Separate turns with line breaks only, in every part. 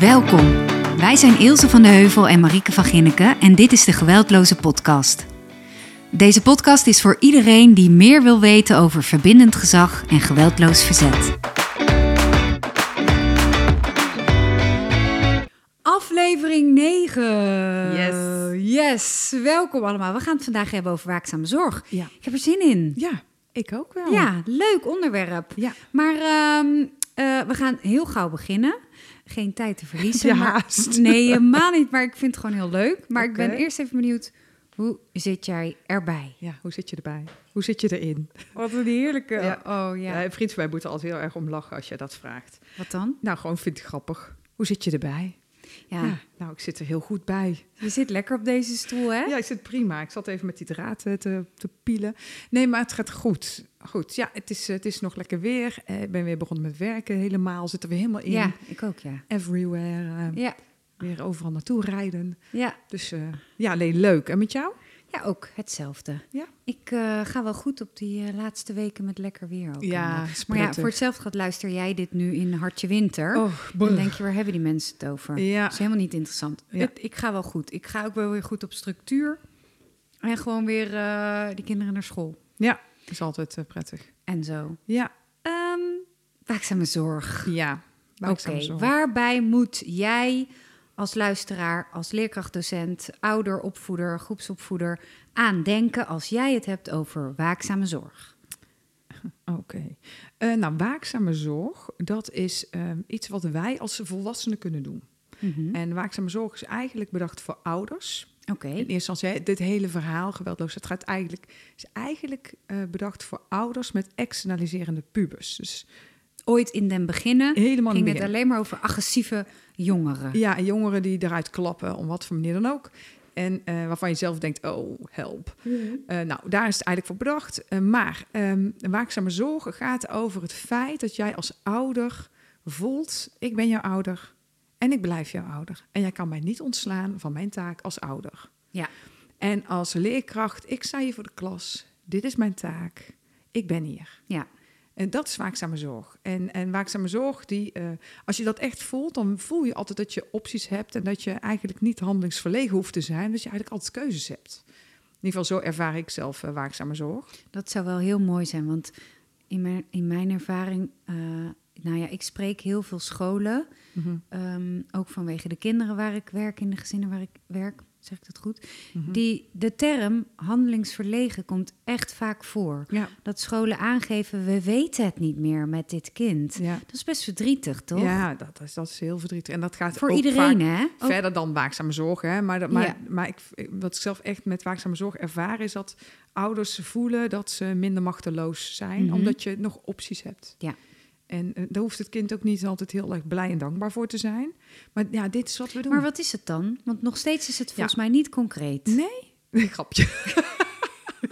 Welkom. Wij zijn Ilse van de Heuvel en Marieke van Ginneken en dit is de Geweldloze Podcast. Deze podcast is voor iedereen die meer wil weten over verbindend gezag en geweldloos verzet. Aflevering 9.
Yes.
Yes, welkom allemaal. We gaan het vandaag hebben over waakzame zorg.
Ja.
Ik heb er zin in.
Ja, ik ook wel.
Ja, leuk onderwerp.
Ja.
Maar ehm, eh, we gaan heel gauw beginnen. Geen tijd te verliezen.
Je
maar-
haast?
Nee, helemaal niet. Maar ik vind het gewoon heel leuk. Maar ik ben eerst even benieuwd, hoe zit jij erbij?
Ja, hoe zit je erbij? Hoe zit je erin?
Wat een heerlijke...
Ja.
Oh ja.
Ja. een vriend van mij moet er altijd heel erg om lachen als je dat vraagt.
Wat dan?
Nou, gewoon vind ik grappig. Hoe zit je erbij?
Ja.
nou, ik zit er heel goed bij.
Je zit lekker op deze stoel, hè?
Ja, ik zit prima. Ik zat even met die draad eh, te, te pielen. Nee, maar het gaat goed. Goed, ja, het is, het is nog lekker weer. Eh, ik ben weer begonnen met werken helemaal. Zit er weer helemaal in.
Ja, ik ook, ja.
Everywhere. eh,
Ja,
Weer overal naartoe rijden.
ja.
Dus eh, ja, nee, leuk. En met jou?
ja ook hetzelfde.
Ja.
Ik ga wel goed op die laatste weken met lekker weer ook.
Ja,
Maar ja, voor hetzelfde gaat luister jij dit nu in hartje winter.
Oh,
Dan denk je, waar hebben die mensen het over?
Ja.
Dat is helemaal niet interessant.
Ja.
Het- ik ga wel goed. Ik ga ook wel weer goed op structuur. En gewoon weer die kinderen naar school.
Ja, is altijd eh, prettig.
En zo.
Ja,
Ehm waakzame zorg.
ja.
Oké,
zorg.
waarbij moet jij als luisteraar, als leerkrachtdocent, ouder, opvoeder, groepsopvoeder aan denken als jij het hebt over waakzame zorg?
Oké. Eh, nou, waakzame zorg, dat is ehm, iets wat wij als volwassenen kunnen doen.
Mhm.
En waakzame zorg is eigenlijk bedacht voor ouders.
Oké,
In eerste instantie, dit hele verhaal, geweldloos, het gaat eigenlijk, is eigenlijk eh, bedacht voor ouders met externaliserende pubers. Dus
ooit in den beginnen
helemaal in
ging
het
alleen maar over agressieve jongeren.
Ja, en jongeren die eruit klappen, om wat voor manier dan ook. En eh, waarvan je zelf denkt, oh, help. Eh, nou, daar is het eigenlijk voor bedacht. Eh, maar ehm, waakzame zorg gaat over het feit dat jij als ouder voelt... ik ben jouw ouder en ik blijf jouw ouder. En jij kan mij niet ontslaan van mijn taak als ouder.
Ja.
En als leerkracht, ik sta hier voor de klas. Dit is mijn taak. Ik ben hier.
Ja.
En dat is waakzame zorg. En, en waakzame zorg, die, eh, als je dat echt voelt, dan voel je altijd dat je opties hebt en dat je eigenlijk niet handelingsverlegen hoeft te zijn, dat je eigenlijk altijd keuzes hebt. In ieder geval, zo ervaar ik zelf eh, waakzame zorg.
Dat zou wel heel mooi zijn, want in mijn, in mijn ervaring, eh, nou ja, ik spreek heel veel scholen, ehm, ook vanwege de kinderen waar ik werk, in de gezinnen waar ik werk, zeg ik dat goed?
Mhm.
Die, de term handelingsverlegen komt echt vaak voor.
Ja,
Dat scholen aangeven, we weten het niet meer met dit kind.
ja.
Dat is best verdrietig, toch?
ja dat, is, dat is heel verdrietig. En dat gaat
Voor
ook
iedereen, hè? Ook-
verder dan waakzame zorg. Hè? Maar, dat- maar,
Ja.
maar ik, wat ik zelf echt met waakzame zorg ervaar, is dat ouders voelen dat ze minder machteloos zijn,
Mhm.
omdat je nog opties hebt.
Ja.
En eh, daar hoeft het kind ook niet altijd heel erg blij en dankbaar voor te zijn. Maar ja, dit is wat we doen.
Maar wat is het dan? Want nog steeds is het volgens
Ja.
mij niet concreet.
Nee? Grapje.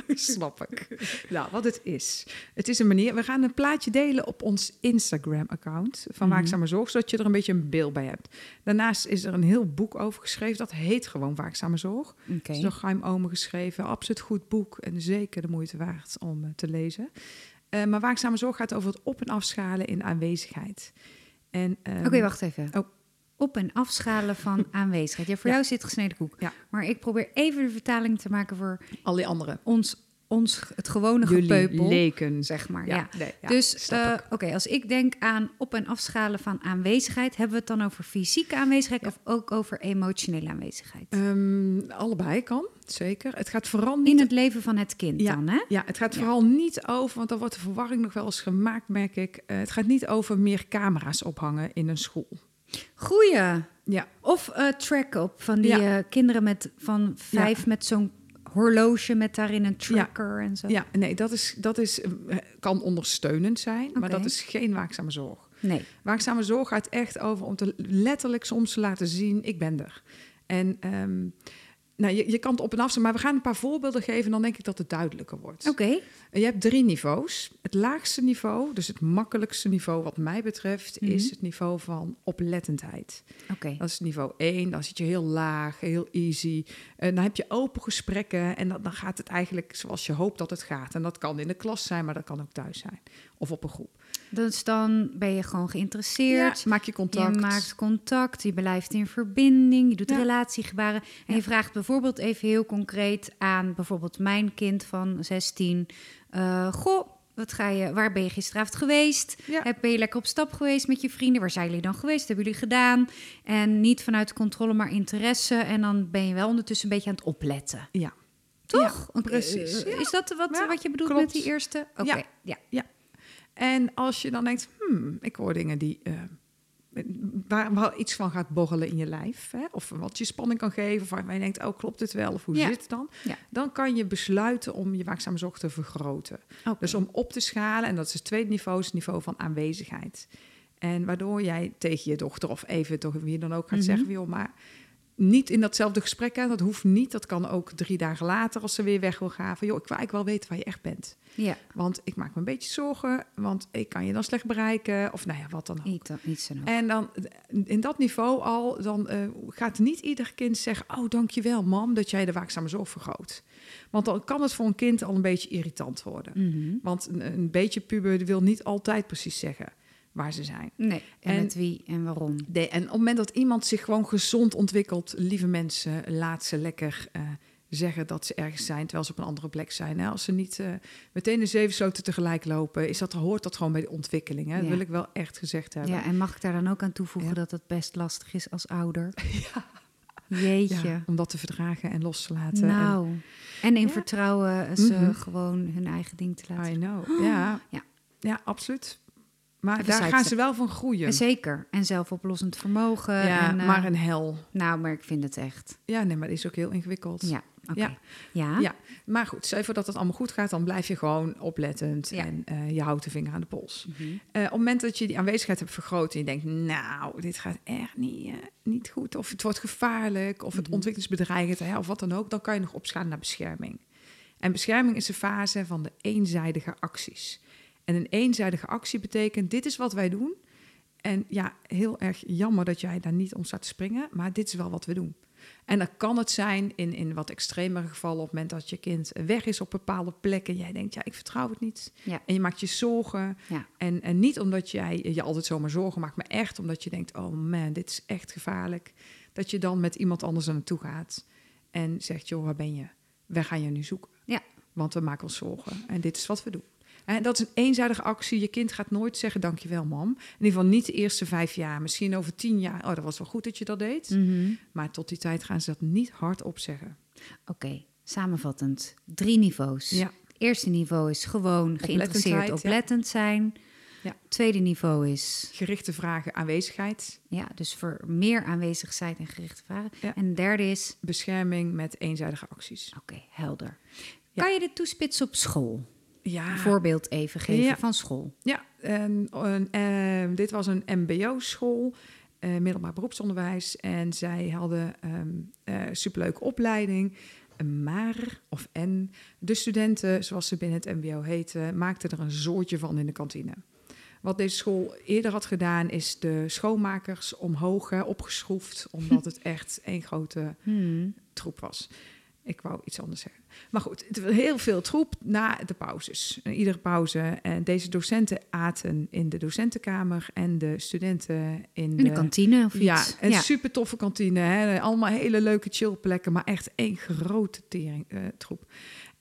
Snap ik. Nou, wat het is. Het is een manier... We gaan een plaatje delen op ons Instagram-account van
Mhm.
Waakzame Zorg, zodat je er een beetje een beeld bij hebt. Daarnaast is er een heel boek over geschreven. Dat heet gewoon Waakzame Zorg.
Oké.
Het is door Chaim Omen geschreven. Absoluut goed boek en zeker de moeite waard om eh, te lezen. Eh, maar Waakzame Zorg gaat over het op- en afschalen in aanwezigheid. Ehm,
Oké, wacht even.
Oh.
Op- en afschalen van aanwezigheid. Ja, voor
Ja.
jou zit gesneden koek.
Ja.
Maar ik probeer even de vertaling te maken voor
Al die andere.
ons, ons het gewone
Jullie
gepeupel.
leken.
zeg maar. Ja.
nee, ja,
dus eh, oké, als ik denk aan op- en afschalen van aanwezigheid, hebben we het dan over fysieke aanwezigheid
Ja.
of ook over emotionele aanwezigheid?
Ehm, allebei kan, zeker. Het gaat vooral niet
In het leven van het kind dan, hè?
Ja, het gaat vooral niet over, want dan wordt de verwarring nog wel eens gemaakt, merk ik. Eh, het gaat niet over meer camera's ophangen in een school.
Goeie.
Ja,
Of eh track-up van die kinderen met, van vijf met zo'n horloge met daarin een tracker en zo.
ja nee, dat, is, dat is, eh, kan ondersteunend zijn, maar dat is geen waakzame zorg.
Nee.
Waakzame zorg gaat echt over om te letterlijk soms te laten zien, ik ben er. En ehm, nou, je, je kan het op en af, maar we gaan een paar voorbeelden geven, dan denk ik dat het duidelijker wordt.
Oké.
Je hebt drie niveaus. Het laagste niveau, dus het makkelijkste niveau wat mij betreft,
Mhm.
is het niveau van oplettendheid.
Oké.
Dat is niveau 1, dan zit je heel laag, heel easy. En dan heb je open gesprekken en dan, dan gaat het eigenlijk zoals je hoopt dat het gaat. En dat kan in de klas zijn, maar dat kan ook thuis zijn. Of op een groep.
Dus dan ben je gewoon geïnteresseerd.
Ja, maak je contact.
Je maakt contact, je blijft in verbinding, je doet
Ja.
relatiegebaren. En
Ja.
je vraagt bijvoorbeeld even heel concreet aan bijvoorbeeld mijn kind van 16. eh, goh, wat ga je, waar ben je gisteravond geweest?
Ja.
Heb, ben je lekker op stap geweest met je vrienden? Waar zijn jullie dan geweest? Hebben jullie gedaan? En niet vanuit controle, maar interesse. En dan ben je wel ondertussen een beetje aan het opletten.
Ja.
Toch?
Ja, precies.
Eh. Is dat wat,
Ja,
wat je bedoelt
klopt.
met die eerste? Oké,
Ja.
ja.
En als je dan denkt, hmm, ik hoor dingen die... eh, waar, waar iets van gaat borrelen in je lijf. Hè? Of wat je spanning kan geven. Of waar je denkt, oh, klopt het wel? Of hoe
Ja.
zit het dan?
Ja.
Dan kan je besluiten om je waakzame zorg te vergroten. Dus om op te schalen, en dat is het tweede niveau, is het niveau van aanwezigheid. En waardoor jij tegen je dochter of even toch wie dan ook gaat
Mhm.
zeggen, joh, maar niet in datzelfde gesprek aan, dat hoeft niet. Dat kan ook drie dagen later als ze weer weg wil gaan. Van, joh, ik wil eigenlijk wel weten waar je echt bent.
ja.
Want ik maak me een beetje zorgen, want ik kan je dan slecht bereiken. Of nou ja, wat dan ook.
Niet, niet.
En dan in dat niveau al, dan eh, gaat niet ieder kind zeggen: Oh, dankjewel, mam, dat jij de waakzame zorg vergroot. Want dan kan het voor een kind al een beetje irritant worden.
Mhm.
Want een, een beetje puber wil niet altijd precies zeggen waar ze zijn.
Nee, en,
En-
met wie en waarom?
Nee, en op het moment dat iemand zich gewoon gezond ontwikkelt, lieve mensen, laat ze lekker eh, zeggen dat ze ergens zijn, terwijl ze op een andere plek zijn. Hè? Als ze niet eh, meteen de zeven sloten tegelijk lopen, is dat, hoort dat gewoon bij de ontwikkeling. Hè? Dat wil ik wel echt gezegd hebben.
Ja, en mag ik daar dan ook aan toevoegen
Ja.
dat het best lastig is als ouder?
Ja.
Jeetje.
Ja, om dat te verdragen en los te laten.
nou, en in vertrouwen ze
Mhm.
gewoon hun eigen ding te
En,
laten.
I know. Ja.
Ja.
ja, absoluut. Maar daar gaan ze wel van groeien.
Zeker. En zelfoplossend vermogen.
Ja,
en, eh,
maar een hel.
Nou, maar ik vind het echt.
Ja, nee, maar dat is ook heel ingewikkeld.
Ja, oké.
Ja.
Ja.
Ja, maar goed, stel je voor dat het allemaal goed gaat, dan blijf je gewoon oplettend
Ja.
en eh, je houdt de vinger aan de pols.
Mhm.
Eh, op het moment dat je die aanwezigheid hebt vergroot en je denkt, nou, dit gaat echt niet, niet goed, of het wordt gevaarlijk, of het
Mhm.
ontwikkelingsbedreigend, hè, of wat dan ook, dan kan je nog opschalen naar bescherming. En bescherming is de fase van de eenzijdige acties. En een eenzijdige actie betekent, dit is wat wij doen. En ja, heel erg jammer dat jij daar niet om staat te springen, maar dit is wel wat we doen. En dan kan het zijn in, in wat extremere gevallen, op het moment dat je kind weg is op bepaalde plekken. Jij denkt, ja, ik vertrouw het niet.
Ja.
En je maakt je zorgen.
Ja.
En, en niet omdat jij je altijd zomaar zorgen maakt, maar echt omdat je denkt: oh man, dit is echt gevaarlijk. Dat je dan met iemand anders er naartoe gaat en zegt: joh, waar ben je? Wij gaan je nu zoeken.
Ja.
Want we maken ons zorgen. En dit is wat we doen. En dat is een eenzijdige actie. Je kind gaat nooit zeggen: dankjewel, mam. In ieder geval niet de eerste vijf jaar. Misschien over tien jaar. Oh, dat was wel goed dat je dat deed.
Mhm.
Maar tot die tijd gaan ze dat niet hardop zeggen.
Oké, samenvattend. Drie niveaus.
Ja.
Eerste niveau is gewoon geïnteresseerd,
ja.
oplettend zijn.
Ja.
Tweede niveau is
Gerichte vragen, aanwezigheid,
ja, dus voor meer aanwezig zijn en gerichte vragen.
Ja.
En de derde is,
bescherming met eenzijdige acties.
oké, helder.
Ja.
Kan je dit toespitsen op school?
Ja,
Een voorbeeld even geven
Ja.
van school.
Ja, en, en, eh, dit was een MBO-school, eh, middelbaar beroepsonderwijs. En zij hadden eh superleuke opleiding. Maar, of en, de studenten, zoals ze binnen het MBO heten, maakten er een zoortje van in de kantine. Wat deze school eerder had gedaan, is de schoonmakers omhoog hè, opgeschroefd, omdat het echt één grote
Hmm.
troep was. Ik wou iets anders zeggen. Maar goed, het was heel veel troep na de pauzes. Iedere pauze. En deze docenten aten in de docentenkamer en de studenten in,
In de kantine of
Ja,
iets.
een super toffe kantine. Hè? Allemaal hele leuke chillplekken, maar echt één grote tering, eh, troep.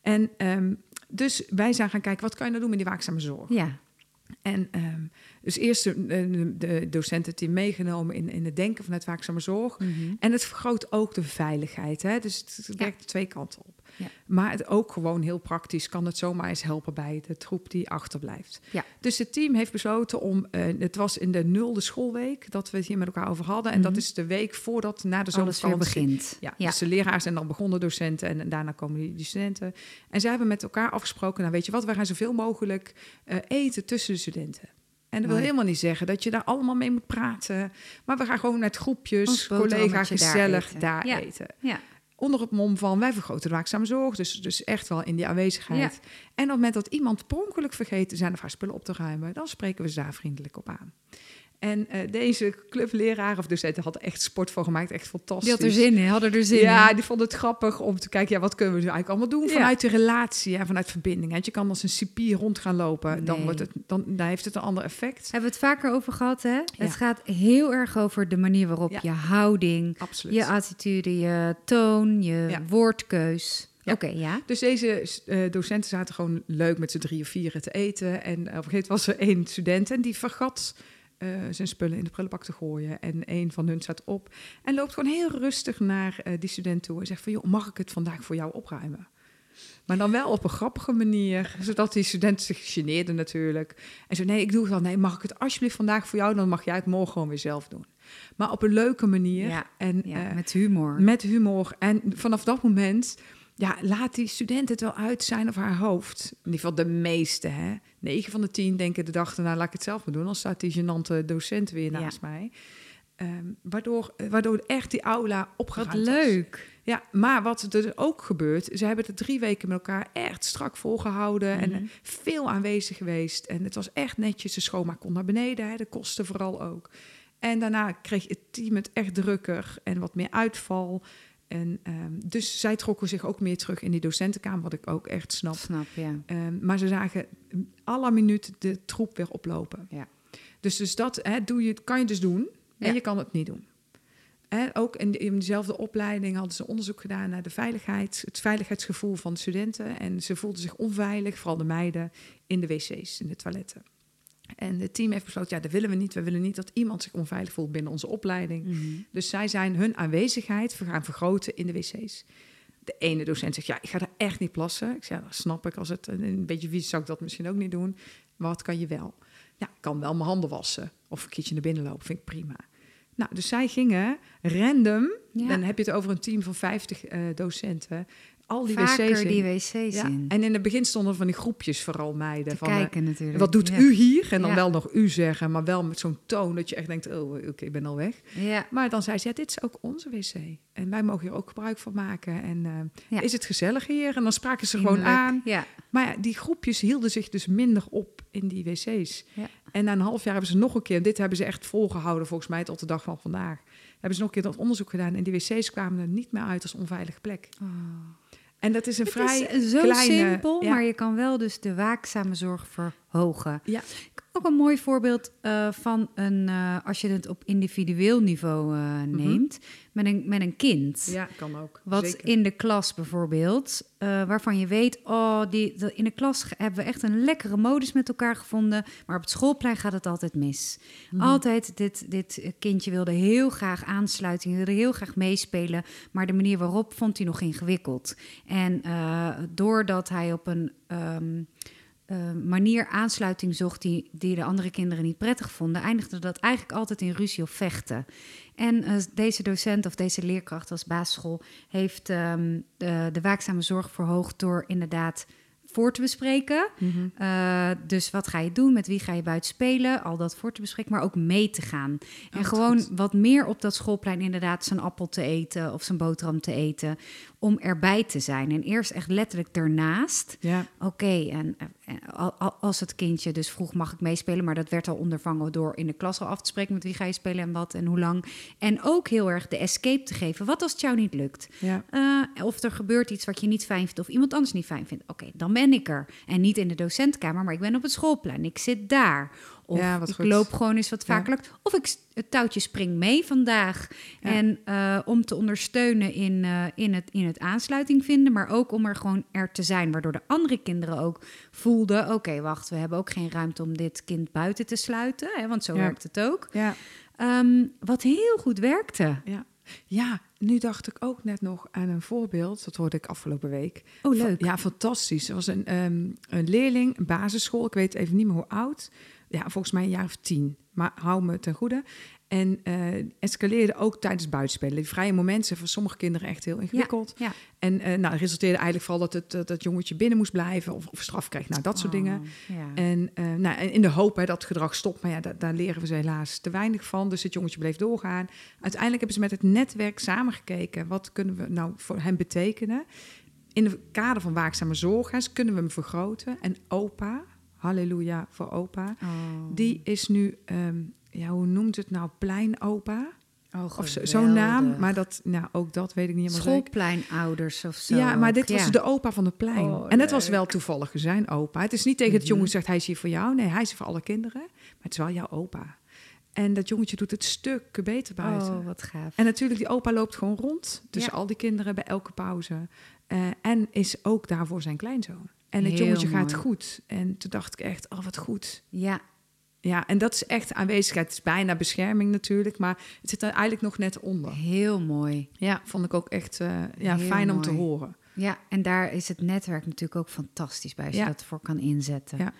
En ehm, dus wij zijn gaan kijken, wat kan je nou doen met die waakzame zorg?
ja.
En ehm, dus eerst de, de, docententeam meegenomen in, in het denken vanuit waakzame zorg.
Mhm.
En het vergroot ook de veiligheid. Hè? Dus het werkt twee kanten op.
Ja.
Maar het ook gewoon heel praktisch kan het zomaar eens helpen bij de troep die achterblijft.
Ja.
Dus het team heeft besloten om, eh, het was in de nulde schoolweek dat we het hier met elkaar over hadden. En dat
Mhm.
is de week voordat na de zomervakantie.
begint.
Ja,
ja.
dus de leraars en dan begonnen docenten en, daarna komen die, die studenten. En zij hebben met elkaar afgesproken, nou weet je wat, wij gaan zoveel mogelijk eh, eten tussen de studenten. En dat wil helemaal niet zeggen dat je daar allemaal mee moet praten. Maar we gaan gewoon met groepjes,
Ons
collega
boterhammetje daar
gezellig
eten.
daar
Ja.
eten.
ja.
Onder het mom van wij vergroten de waakzame zorg. Dus, dus echt wel in die aanwezigheid. En op het moment dat iemand per ongeluk vergeet zijn of haar spullen op te ruimen, dan spreken we ze daar vriendelijk op aan. En eh, deze clubleraar of docent had er echt sport van gemaakt. Echt fantastisch.
Die had er zin in, hadden er zin
ja,
in.
die vond het grappig om te kijken, ja, wat kunnen we nu eigenlijk allemaal doen vanuit de relatie en vanuit verbinding. Want je kan als een cipier rond gaan lopen, dan, wordt het, dan, dan heeft het een ander effect.
Hebben we het vaker over gehad, hè? Het gaat heel erg over de manier waarop je houding,
Absoluut.
je attitude, je toon, je woordkeus.
Ja.
Oké, ja.
Dus deze eh, docenten zaten gewoon leuk met z'n drie of vieren te eten. En op een gegeven moment was er één student en die vergat eh, zijn spullen in de prullenbak te gooien. En een van hun staat op en loopt gewoon heel rustig naar eh, die student toe en zegt van... joh, mag ik het vandaag voor jou opruimen? Maar dan wel op een grappige manier, zodat die student zich geneerde natuurlijk. En zo, nee, ik doe het wel. Nee, mag ik het alsjeblieft vandaag voor jou? Dan mag jij het morgen gewoon weer zelf doen. Maar op een leuke manier.
Ja,
en,
ja
eh,
met humor.
met humor. En vanaf dat moment, ja, laat die student het wel uit zijn of haar hoofd. In ieder geval de meeste, hè. 9 van de 10 denken de dag erna, laat ik het zelf maar doen. Dan staat die gênante docent weer
Ja.
naast mij. Ehm, waardoor, waardoor echt die aula
Wat
opgeruimd was.
leuk.
Ja, maar wat er ook gebeurt, ze hebben het drie weken met elkaar echt strak volgehouden en
Mhm.
eh, veel aanwezig geweest. En het was echt netjes, de schoonmaak kon naar beneden, hè, de kosten vooral ook. En daarna kreeg het team het echt drukker en wat meer uitval. En ehm, dus zij trokken zich ook meer terug in die docentenkamer, wat ik ook echt snap.
Snap, ja.
Ehm, maar ze zagen la minuut de troep weer oplopen.
Ja.
Dus, dus dat hè, doe je, kan je dus doen en
Ja.
je kan het niet doen. Hè, ook in, in dezelfde opleiding hadden ze onderzoek gedaan naar de veiligheid, het veiligheidsgevoel van de studenten. En ze voelden zich onveilig, vooral de meiden, in de wc's, in de toiletten. En het team heeft besloten, ja, dat willen we niet. We willen niet dat iemand zich onveilig voelt binnen onze opleiding.
Mhm.
Dus zij zijn hun aanwezigheid gaan vergroten in de wc's. De ene docent zegt, ja, ik ga daar echt niet plassen. Ik zeg, ja, dat snap ik. Als het een, beetje vies zou ik dat misschien ook niet doen. Maar wat kan je wel? Ja, ik kan wel mijn handen wassen. Of een keertje naar binnen lopen, vind ik prima. Nou, dus zij gingen random,
Ja.
dan heb je het over een team van 50 eh, docenten, al die
Vaker
wc's in.
die wc's
ja.
in.
En in het begin stonden van die groepjes vooral meiden.
Te
van, eh,
kijken natuurlijk.
wat doet
Ja.
u hier? En dan
Ja.
wel nog u zeggen, maar wel met zo'n toon dat je echt denkt, oh, oké, ik ben al weg.
Ja.
Maar dan zei ze, ja, dit is ook onze wc. En wij mogen hier ook gebruik van maken. En eh, is het gezellig hier? En dan spraken ze gewoon aan.
Ja.
Maar ja, die groepjes hielden zich dus minder op in die wc's.
Ja.
En na een half jaar hebben ze nog een keer, dit hebben ze echt volgehouden volgens mij tot de dag van vandaag. Hebben ze nog een keer dat onderzoek gedaan en die wc's kwamen er niet meer uit als onveilige plek. En dat is een
Het
vrij
is zo
kleine...
simpel,
ja.
maar je kan wel dus de waakzame zorg verhogen.
Ja.
Ook een mooi voorbeeld eh, van een, eh, als je het op individueel niveau eh, neemt, met, een, met een kind.
Ja, kan ook.
Wat
Zeker.
in de klas bijvoorbeeld, waarvan je weet, oh, die, de- in de klas hebben we echt een lekkere modus met elkaar gevonden, maar op het schoolplein gaat het altijd mis.
Mhm.
Altijd, dit, dit kindje wilde heel graag aansluiting, wilde heel graag meespelen, maar de manier waarop vond hij nog ingewikkeld. En doordat hij op een ehm, eh, manier aansluiting zocht die, die de andere kinderen niet prettig vonden, eindigde dat eigenlijk altijd in ruzie of vechten. En eh, deze docent of deze leerkracht als basisschool heeft ehm, de, de waakzame zorg verhoogd door inderdaad voor te bespreken.
Mhm.
Eh, dus wat ga je doen? Met wie ga je buiten spelen? Al dat voor te bespreken, maar ook mee te gaan. En
wat
gewoon
goed.
wat meer op dat schoolplein inderdaad zijn appel te eten of zijn boterham te eten. Om erbij te zijn. En eerst echt letterlijk ernaast.
Ja,
Oké, en, en al- al- als het kindje dus vroeg mag ik meespelen, maar dat werd al ondervangen door in de klas al af te spreken met wie ga je spelen en wat en hoe lang. En ook heel erg de escape te geven. Wat als het jou niet lukt?
ja.
Eh, of er gebeurt iets wat je niet fijn vindt of iemand anders niet fijn vindt. Oké, dan ben ik er. En niet in de docentenkamer, maar ik ben op het schoolplein. Ik zit daar. Of
Ja,
ik
goed.
loop gewoon eens wat
Ja.
vaker. lukt. Of ik het touwtje spring mee vandaag.
Ja.
En eh, om te ondersteunen in, eh, in, het, in het aansluiting vinden, maar ook om er gewoon er te zijn. Waardoor de andere kinderen ook voelden: oké, wacht, we hebben ook geen ruimte om dit kind buiten te sluiten. Hè, want zo
Ja.
werkt het ook.
ja.
Ehm, wat heel goed werkte.
Ja. ja, nu dacht ik ook net nog aan een voorbeeld. Dat hoorde ik afgelopen week.
Oh, leuk.
Ja, fantastisch. Er was een, ehm, een leerling, een basisschool. Ik weet even niet meer hoe oud. Ja, volgens mij een jaar of tien. Maar hou me ten goede. En eh, escaleerde ook tijdens buitenspelen. Die vrije momenten zijn voor sommige kinderen echt heel ingewikkeld.
Ja.
En eh nou, resulteerde eigenlijk vooral dat het dat, dat jongetje binnen moest blijven of, of straf kreeg. Nou, dat soort
Oh,
dingen.
Ja.
En, eh, nou, in de hoop hè, dat het gedrag stopt. Maar ja, daar, daar leren we ze helaas te weinig van. Dus het jongetje bleef doorgaan. Uiteindelijk hebben ze met het netwerk samengekeken. Wat kunnen we nou voor hem betekenen? In het kader van waakzame zorg hè, kunnen we hem vergroten. En opa, halleluja voor opa,
Oh.
die is nu ehm, ja, hoe noemt het nou, pleinopa?
Oh,
Of zo- zo'n naam, maar dat, nou, ook dat weet ik niet helemaal zeker.
Schoolpleinouders of zo.
Ja, maar dit was
Ja.
de opa van het plein.
Oh,
en het was wel toevallig zijn opa. Het is niet tegen het
Mhm.
jongen zegt hij is hier voor jou. Nee, hij is voor alle kinderen. Maar het is wel jouw opa. En dat jongetje doet het stukken beter buiten.
Oh, wat gaaf.
En natuurlijk, die opa loopt gewoon rond tussen
Ja.
al die kinderen bij elke pauze. Eh, en is ook daar voor zijn kleinzoon. En het
Heel
jongetje gaat goed. En toen dacht ik echt, oh wat goed.
Ja,
Ja, en dat is echt aanwezigheid. Het is bijna bescherming natuurlijk, maar het zit er eigenlijk nog net onder.
heel mooi.
Ja, vond ik ook echt eh, ja,
Heel
fijn om te horen.
Ja, en daar is het netwerk natuurlijk ook fantastisch bij als
Ja.
je dat voor kan inzetten.
Ja.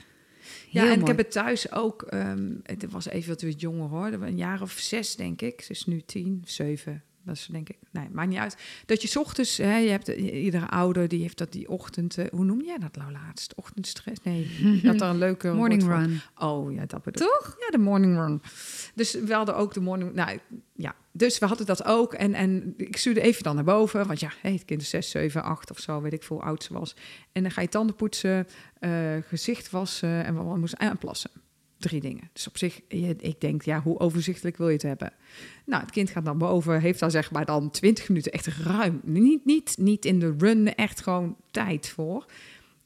Heel
Ja, en ik heb het thuis ook. ehm, het was even wat jonger hoor. Een jaar of zes, denk ik. Ze is nu tien, zeven. Dat is denk ik. Nee, maakt niet uit. Dat je 's ochtends, hè, je hebt eh, iedere ouder die heeft dat die ochtend. eh, hoe noem jij dat nou laatst? Ochtendstress? Nee, dat er een leuke
Morning run.
Oh ja, dat bedoel
Toch?
Ja, de morning run. Dus we hadden ook de morning. Nou ja, dus we hadden dat ook. En, en ik stuurde even dan naar boven. Want ja, hey, het kind is 6, 7, 8 of zo, weet ik veel hoe oud ze was. En dan ga je tanden poetsen, eh, gezicht wassen en wat moest aanplassen. Drie dingen. Dus op zich, ik denk, ja, hoe overzichtelijk wil je het hebben? Nou, het kind gaat naar boven, heeft daar zeg maar dan 20 minuten echt ruim. Niet, niet, niet in de run, echt gewoon tijd voor.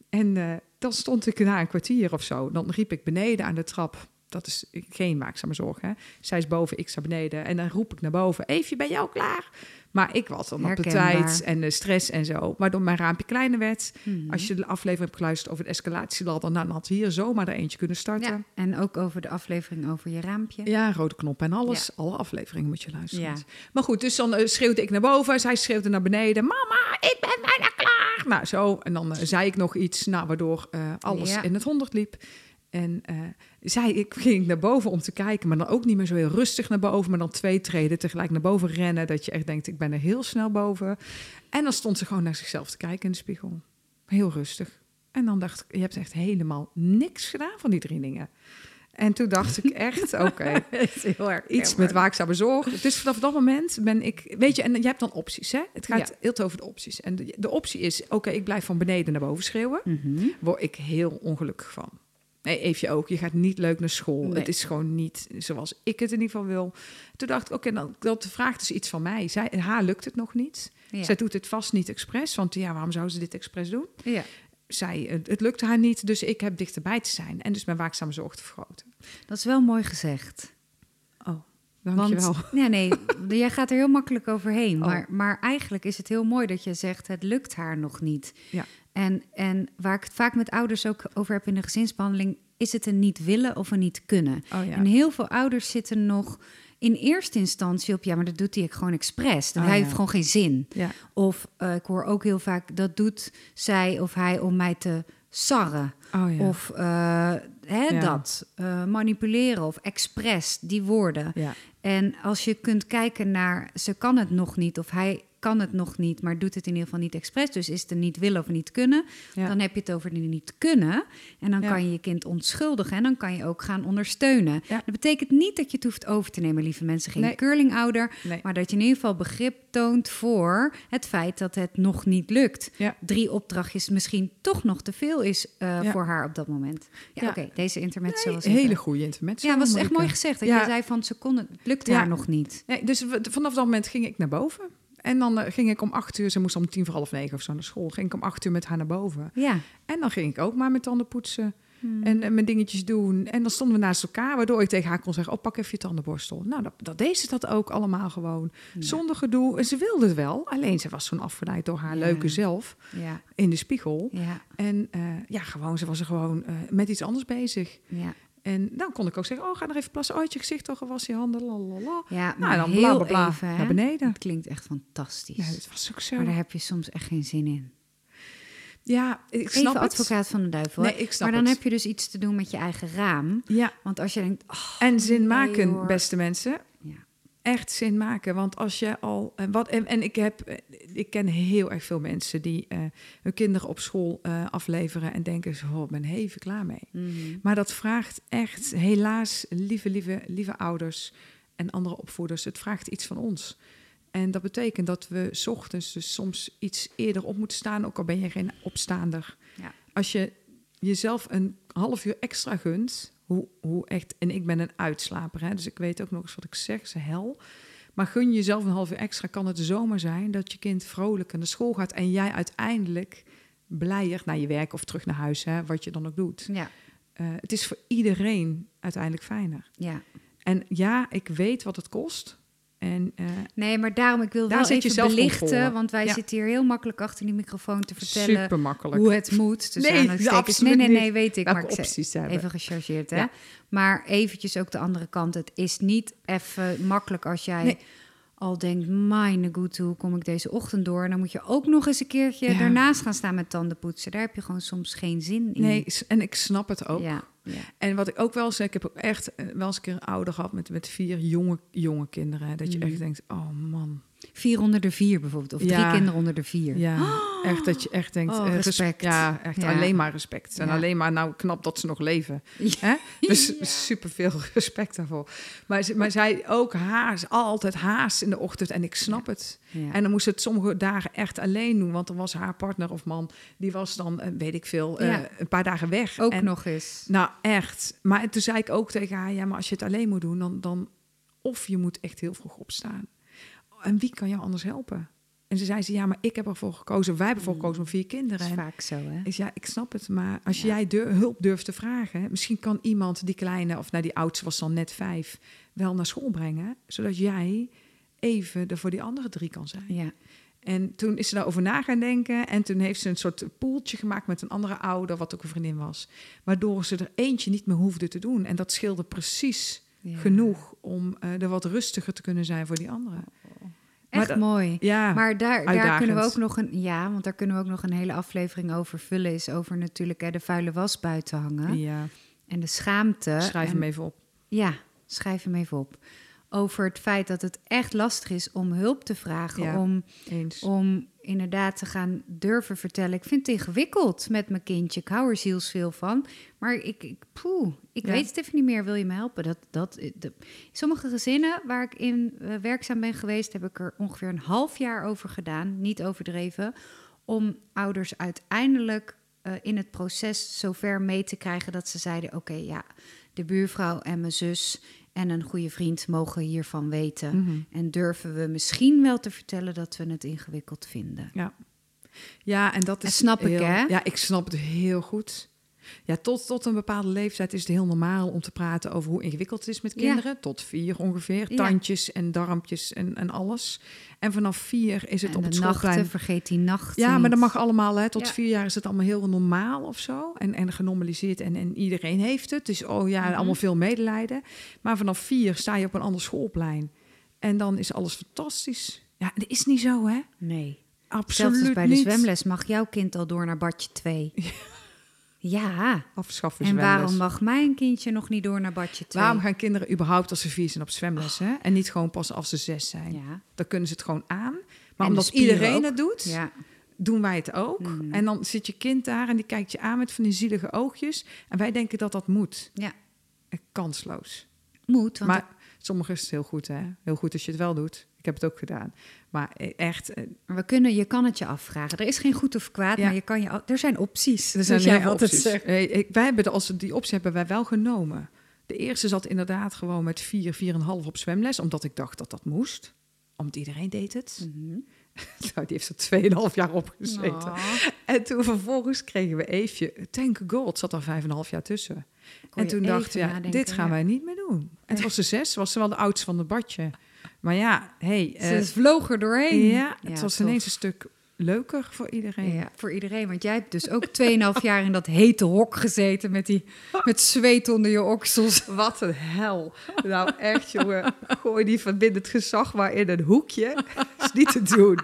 En eh, dan stond ik na een kwartier of zo. Dan riep ik beneden aan de trap. Dat is geen waakzame zorg, hè. Zij is boven, ik sta beneden. En dan roep ik naar boven. Eefje, ben je al klaar? Maar ik was dan op de tijd en de stress en zo. Waardoor mijn raampje kleiner werd.
Mhm.
Als je de aflevering hebt geluisterd over de escalatieladder... dan had hier zomaar er eentje kunnen starten.
Ja, en ook over de aflevering over je raampje.
Ja, rode knop en alles. Alle afleveringen moet je luisteren.
Ja.
Maar goed, dus dan eh, schreeuwde ik naar boven. Zij schreeuwde naar beneden. Mama, ik ben bijna klaar. Nou, zo. En dan eh, zei ik nog iets, nou, waardoor eh, alles in het honderd liep. En eh zij, ik ging naar boven om te kijken, maar dan ook niet meer zo heel rustig naar boven, maar dan twee treden tegelijk naar boven rennen, dat je echt denkt, ik ben er heel snel boven. En dan stond ze gewoon naar zichzelf te kijken in de spiegel. Heel rustig. En dan dacht ik, je hebt echt helemaal niks gedaan van die drie dingen. En toen dacht ik echt, oké,
heel erg
iets met waakzame zorg. Dus vanaf dat moment ben ik, weet je, en je hebt dan opties, hè? Het gaat
Ja.
heel veel over de opties. En de, de optie is, oké, ik blijf van beneden naar boven schreeuwen.
Mhm.
Word ik heel ongelukkig van. Nee, Eefje ook. Je gaat niet leuk naar school.
Nee.
Het is gewoon niet zoals ik het in ieder geval wil. Toen dacht ik, oké, dan dat vraagt dus iets van mij. Zij, haar lukt het nog niet.
Ja.
Zij doet het vast niet expres. Want ja, waarom zou ze dit expres doen?
ja.
Zij, het, het lukte haar niet, dus ik heb dichterbij te zijn. En dus mijn waakzame zorg te vergroten.
Dat is wel mooi gezegd.
Dankjewel.
Want, ja, nee, jij gaat er heel makkelijk overheen.
Oh.
Maar, maar eigenlijk is het heel mooi dat je zegt, het lukt haar nog niet.
Ja.
En, en waar ik het vaak met ouders ook over heb in de gezinsbehandeling, is het een niet willen of een niet kunnen.
Oh ja.
En heel veel ouders zitten nog in eerste instantie op, ja, maar dat doet hij gewoon expres. Dat
Oh,
hij
ja.
heeft gewoon geen zin.
Ja.
Of eh, ik hoor ook heel vaak, dat doet zij of hij om mij te sarren.
Oh ja.
Of eh, hè,
Ja.
dat, eh, manipuleren of expres, die woorden.
ja.
En als je kunt kijken naar ze kan het nog niet of hij kan het nog niet, maar doet het in ieder geval niet expres. Dus is het een niet willen of niet kunnen.
Ja.
Dan heb je het over die niet kunnen. En dan
Ja.
kan je je kind onschuldigen en dan kan je ook gaan ondersteunen.
Ja.
Dat betekent niet dat je het hoeft over te nemen, lieve mensen. Geen
Nee.
curlingouder.
Nee.
Maar dat je in ieder geval begrip toont voor het feit dat het nog niet lukt.
Ja.
Drie opdrachtjes misschien toch nog te veel is eh, voor haar op dat moment. Ja, oké, deze intermezzo
Nee,
was
hele goede intermezzo.
Ja, was echt mooi gezegd. Dat jij zei van ze kon het, lukt haar nog niet.
Nee, dus vanaf dat moment ging ik naar boven. En dan eh, ging ik om acht uur, ze moest om tien voor half negen of zo naar school. Ging ik om acht uur met haar naar boven.
Ja.
En dan ging ik ook maar mijn tanden poetsen
Hmm.
en, en mijn dingetjes doen. En dan stonden we naast elkaar, waardoor ik tegen haar kon zeggen... oh, pak even je tandenborstel. Nou, dat, dat deed ze dat ook allemaal gewoon. Zonder gedoe. En ze wilde het wel. Alleen ze was zo'n afgeleid door haar
Ja.
leuke zelf
Ja,
in de spiegel.
ja,
En eh, ja, gewoon, ze was er gewoon eh, met iets anders bezig. En dan kon ik ook zeggen, oh, ga nog even plassen. Oh, had je gezicht al gewassen, je handen, lalala.
Ja, maar
Nou, dan
heel
bla, bla, bla,
even, hè?
naar beneden.
Het klinkt echt fantastisch.
Ja, het was ook zo.
maar daar heb je soms echt geen zin in.
Ja, ik snap
Even
het.
advocaat van de duivel.
Nee, ik snap
maar dan
het.
heb je dus iets te doen met je eigen raam.
Ja,
Want als je denkt, oh,
en zin maken, beste mensen. Echt zin maken. Want als je al. En, wat, en, en ik, heb, eh, ik ken heel erg veel mensen die eh, hun kinderen op school eh, afleveren en denken: zo, oh, ik ben even klaar mee.
Mhm.
Maar dat vraagt echt, helaas, lieve, lieve, lieve ouders en andere opvoeders, het vraagt iets van ons. En dat betekent dat we 's ochtends dus soms iets eerder op moeten staan, ook al ben je geen opstaander.
Ja.
Als je jezelf een half uur extra gunt Hoe, hoe echt, en ik ben een uitslaper, hè, dus ik weet ook nog eens wat ik zeg, is hel. Maar gun jezelf een half uur extra, kan het zomaar zijn dat je kind vrolijk naar school gaat en jij uiteindelijk blijer naar je werk of terug naar huis, hè, wat je dan ook doet.
Ja,
Eh, het is voor iedereen uiteindelijk fijner.
ja.
En ja, ik weet wat het kost. En eh,
Nee, maar daarom, ik wil
Daar
wel even belichten, want wij
Ja.
zitten hier heel makkelijk achter die microfoon te vertellen hoe het moet. Dus
Nee, absoluut
nee, nee, nee, weet ik.
Welke
maar
opties hebben.
Even gechargeerd, hè?
Ja.
Maar eventjes ook de andere kant. Het is niet even makkelijk als jij
Nee.
Al denkt... mijn goed, hoe kom ik deze ochtend door? En dan moet je ook nog eens een keertje
Ja.
daarnaast gaan staan met tanden poetsen. Daar heb je gewoon soms geen zin in.
Nee, en ik snap het ook.
Ja, ja.
En wat ik ook wel zeg, ik heb ook echt eh, wel eens een keer een ouder gehad met, met vier jonge, jonge kinderen. hè, Dat je
Mm.
echt denkt, oh man.
Vier onder de vier bijvoorbeeld. Of drie kinderen onder de vier.
Ja, echt dat je echt denkt,
Oh,
eh, res-
respect.
Ja, echt alleen maar respect. En alleen maar nou knap dat ze nog leven.
Ja.
Hè? Dus
Ja.
super veel respect daarvoor. Maar, maar zij ook haast, altijd haast in de ochtend. En ik snap het. En dan moest het sommige dagen echt alleen doen. Want dan was haar partner of man, die was dan, eh, weet ik veel, eh, een paar dagen weg.
ook
En-
nog eens.
Nou, echt. Maar toen zei ik ook tegen haar, ja, maar als je het alleen moet doen, dan, dan of je moet echt heel vroeg opstaan. En wie kan jou anders helpen? En ze zei ze, ja, maar ik heb ervoor gekozen, wij hebben ervoor gekozen om vier
Dat
kinderen.
is
En
vaak zo, hè?
zei, ja, ik snap het, maar als
Ja.
jij hulp durft te vragen, misschien kan iemand die kleine, of nou die oudste was dan net vijf, wel naar school brengen, zodat jij even er voor die andere drie kan zijn.
Ja.
En toen is ze daarover na gaan denken. En toen heeft ze een soort poeltje gemaakt met een andere ouder, wat ook een vriendin was. Waardoor ze er eentje niet meer hoefde te doen. En dat scheelde precies
Ja.
genoeg om eh, er wat rustiger te kunnen zijn voor die anderen.
Echt
dat-
mooi.
Ja,
Maar daar, daar kunnen we ook nog een ja, want daar kunnen we ook nog een hele aflevering over vullen. Is over natuurlijk hè, de vuile was buiten hangen
ja.
en de schaamte.
schrijf
en,
hem even op.
Ja, schrijf hem even op. Over het feit dat het echt lastig is om hulp te vragen,
Ja.
om,
Eens.
om inderdaad te gaan durven vertellen. Ik vind het ingewikkeld met mijn kindje. Ik hou er zielsveel van, maar ik, ik, poeh, ik
Ja.
weet het even niet meer. Wil je me helpen? Dat, dat, de, sommige gezinnen waar ik in eh, werkzaam ben geweest, heb ik er ongeveer een half jaar over gedaan, niet overdreven, om ouders uiteindelijk eh, in het proces zover mee te krijgen dat ze zeiden: Oké, ja, de buurvrouw en mijn zus en een goede vriend mogen hiervan weten.
Mhm.
En durven we misschien wel te vertellen dat we het ingewikkeld vinden.
Ja. ja, en dat is.
snap ik,
heel-
hè?
Ja, ik snap het heel goed. Ja, tot, tot een bepaalde leeftijd is het heel normaal om te praten over hoe ingewikkeld het is met
Ja.
kinderen. Tot vier ongeveer.
Ja.
Tandjes en darmpjes en, en alles. En vanaf vier is het
en
op het
de
schoolplein.
nachten, vergeet die nachten
Ja, maar dat mag allemaal. Hè. Tot
Ja.
vier jaar is het allemaal heel normaal of zo. En, en genormaliseerd. En, en iedereen heeft het. Dus oh ja,
Mhm.
allemaal veel medelijden. Maar vanaf vier sta je op een ander schoolplein. En dan is alles fantastisch. Ja, dat is niet zo, hè?
Nee.
Absoluut
Zelfs bij
niet.
de zwemles mag jouw kind al door naar badje 2. Ja.
Afschaffen
En waarom mag mijn kindje nog niet door naar badje 2?
Waarom gaan kinderen überhaupt als ze vier zijn op zwemles? Hè? En niet gewoon pas als ze zes zijn.
Ja.
Dan kunnen ze het gewoon aan. Maar omdat iedereen
ook.
het doet,
Ja.
doen wij het ook.
Mhm.
En dan zit je kind daar en die kijkt je aan met van die zielige oogjes. En wij denken dat dat moet.
ja.
Kansloos.
Moet, want
maar sommige is het heel goed, hè? Heel goed als je het wel doet. Ik heb het ook gedaan. Maar eh, echt, eh,
we kunnen, je kan het je afvragen. Er is geen goed of kwaad,
Ja.
maar je kan je, er zijn opties.
er zijn
zoals jij
heel opties. ik, wij hebben de, als die optie hebben wij wel genomen. De eerste zat inderdaad gewoon met vier, vier en een half op zwemles. Omdat ik dacht dat dat moest. Omdat iedereen deed het.
Mhm.
Nou, die heeft er tweeënhalf jaar op gezeten.
Oh.
En toen vervolgens kregen we Eefje. Thank God zat er vijf en een half jaar tussen.
Kon
en toen dachten we, ja,
nadenken,
dit gaan
ja.
wij niet meer doen. En het was ze zes, was ze wel de oudste van het badje. Maar ja, hey,
Ze
eh,
vloog er doorheen.
ja, het was
tof.
ineens een stuk leuker voor iedereen.
Ja, voor iedereen. Want jij hebt dus ook 2,5 jaar in dat hete hok gezeten met, die, met zweet onder je oksels.
Wat een hel. Nou echt, jongen. Gooi die verbindend gezag maar in een hoekje. is niet te doen.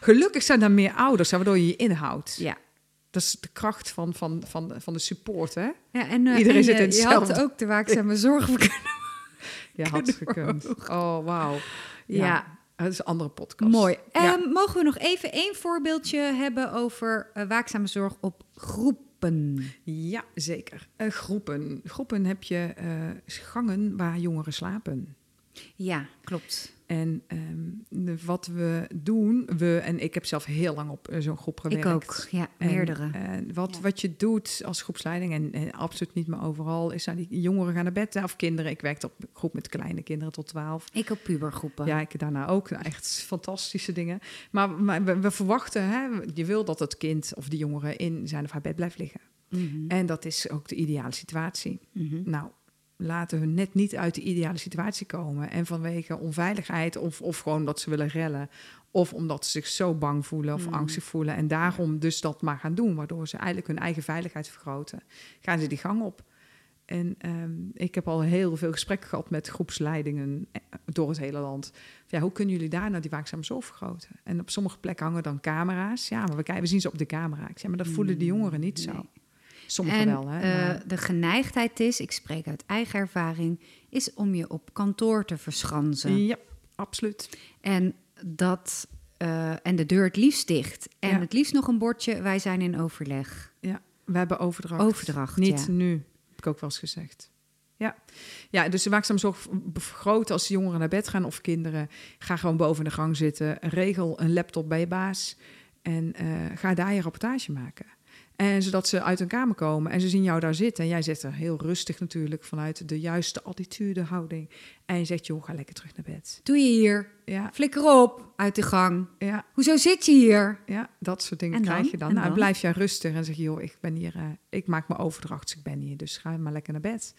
Gelukkig zijn er meer ouders, waardoor je je inhoudt.
Ja.
Dat is de kracht van, van, van, van de support, hè?
ja en, eh,
Iedereen
en
zit
je,
in
je had ook de waakzame zorg kunnen.
Ja, had gekund. Oh, wauw. Ja.
Ja.
Het is een andere podcast.
Mooi.
Ja.
Ehm, mogen we nog even één voorbeeldje hebben over eh, waakzame zorg op groepen?
Ja, zeker. Eh, groepen. Groepen heb je eh, gangen waar jongeren slapen.
Ja, klopt.
En ehm, de- wat we doen, we, en ik heb zelf heel lang op eh, zo'n groep gewerkt.
Ik ook, ja,
En,
meerdere.
eh, wat,
Ja.
wat je doet als groepsleiding, en, en absoluut niet meer overal, is aan die jongeren gaan naar bed. Of kinderen. Ik werkte op een groep met kleine kinderen tot 12.
ik op pubergroepen.
Ja, ik daarna ook. Nou, Echt fantastische dingen. Maar, maar we, we verwachten, hè, je wil dat het kind of die jongere in zijn of haar bed blijft liggen.
Mhm,
En dat is ook de ideale situatie.
mhm.
Nou, laten we net niet uit de ideale situatie komen. En vanwege onveiligheid of, of gewoon dat ze willen rellen. Of omdat ze zich zo bang voelen of
Mm.
angstig voelen. En daarom dus dat maar gaan doen. Waardoor ze eigenlijk hun eigen veiligheid vergroten. Gaan ze die gang op. En ehm, ik heb al heel veel gesprekken gehad met groepsleidingen eh, door het hele land. Ja, hoe kunnen jullie daar nou die waakzame zorg vergroten? En op sommige plekken hangen dan camera's. Ja, maar we, kijken, we zien ze op de camera. Ik zeg, maar dat voelen de jongeren niet zo.
Mm.
Sommigen
en
wel, hè.
eh,
maar-
de geneigdheid is, ik spreek uit eigen ervaring, is om je op kantoor te verschansen.
ja, absoluut.
En, dat, eh, en de deur het liefst dicht. En
Ja.
het liefst nog een bordje, wij zijn in overleg.
Ja, we hebben overdracht.
Overdracht,
Niet
ja.
nu, heb ik ook wel eens gezegd. Ja, ja dus de waakzame zorg vergroten als de jongeren naar bed gaan of kinderen. Ga gewoon boven de gang zitten. Regel een laptop bij je baas. En eh, ga daar je rapportage maken. En zodat ze uit hun kamer komen en ze zien jou daar zitten. En jij zit er heel rustig natuurlijk vanuit de juiste attitude, houding. En je zegt, joh, ga lekker terug naar bed.
Doe je hier,
Ja,
flikker op, uit de gang.
ja,
Hoezo zit je hier?
ja dat soort dingen krijg je dan.
En
Nou,
dan?
blijf jij rustig en zeg je, joh, ik ben hier, eh, ik maak mijn overdracht, dus ik ben hier. Dus ga maar lekker naar bed.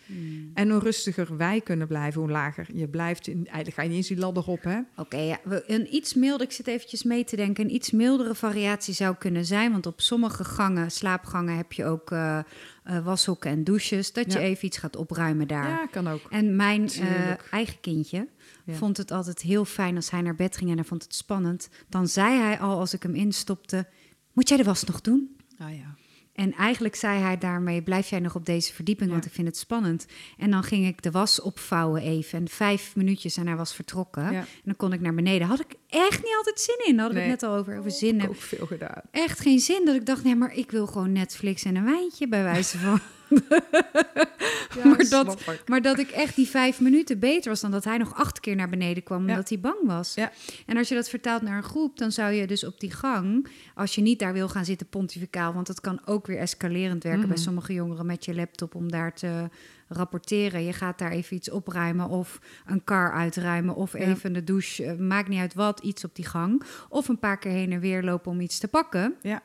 En hoe rustiger wij kunnen blijven, hoe lager je blijft. In, eigenlijk ga je niet eens die ladder op, hè?
Oké, ja, een iets milder, ik zit eventjes mee te denken, een iets mildere variatie zou kunnen zijn. Want op sommige gangen, slaapgangen, heb je ook eh, eh, washoeken en douches. Dat je even iets gaat opruimen daar.
Ja, kan ook.
En mijn eh, eigen kindje
Ja.
vond het altijd heel fijn als hij naar bed ging en hij vond het spannend. Dan zei hij al als ik hem instopte, moet jij de was nog doen?
Ah ja.
En eigenlijk zei hij daarmee, blijf jij nog op deze verdieping,
Ja.
want ik vind het spannend. En dan ging ik de was opvouwen even en vijf minuutjes en hij was vertrokken.
Ja.
En dan kon ik naar beneden. Had ik echt niet altijd zin in, daar had ik
Nee.
het net al over, over
Heb
zin.
ik
heb
ook veel gedaan.
echt geen zin. Dat ik dacht, nee, maar ik wil gewoon Netflix en een wijntje bij wijze van.
Ja,
maar, dat, maar dat ik echt die vijf minuten beter was dan dat hij nog acht keer naar beneden kwam
Ja.
omdat hij bang was.
Ja.
En als je dat vertaalt naar een groep, dan zou je dus op die gang, als je niet daar wil gaan zitten pontificaal, want dat kan ook weer escalerend werken bij
Mhm.
sommige jongeren met je laptop om daar te rapporteren. Je gaat daar even iets opruimen of een kar uitruimen of even de douche, eh, maakt niet uit wat, iets op die gang. Of een paar keer heen en weer lopen om iets te pakken.
Ja.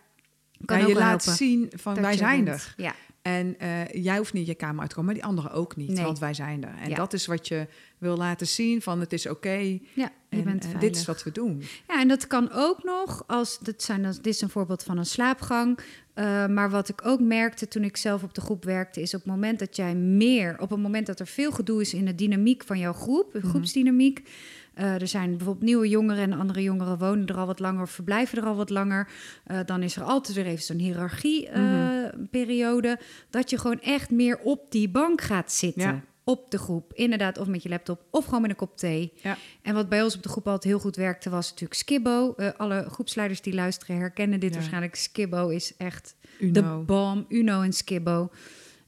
Kan
Ja, je laat zien van wij zijn
bent.
er.
Ja.
En eh, jij hoeft niet je kamer uit te komen, maar die anderen ook niet,
Nee.
want wij zijn er. En
Ja.
dat is wat je wil laten zien van het is oké.
Ja, je
en,
bent
eh, dit is wat we doen.
Ja, en dat kan ook nog als dit zijn dit is een voorbeeld van een slaapgang. Eh, maar wat ik ook merkte toen ik zelf op de groep werkte, is op het moment dat jij meer, op het moment dat er veel gedoe is in de dynamiek van jouw groep, de
Mhm.
groepsdynamiek. Eh, er zijn bijvoorbeeld nieuwe jongeren en andere jongeren wonen er al wat langer of verblijven er al wat langer. eh, dan is er altijd weer even zo'n hiërarchie-periode. Dat je gewoon echt meer op die bank gaat zitten.
Ja.
Op de groep. Inderdaad, of met je laptop, of gewoon met een kop thee.
Ja.
En wat bij ons op de groep altijd heel goed werkte, was natuurlijk Skibbo. Eh, alle groepsleiders die luisteren herkennen dit
Ja.
waarschijnlijk. Skibbo is echt de bom. Uno en Skibbo.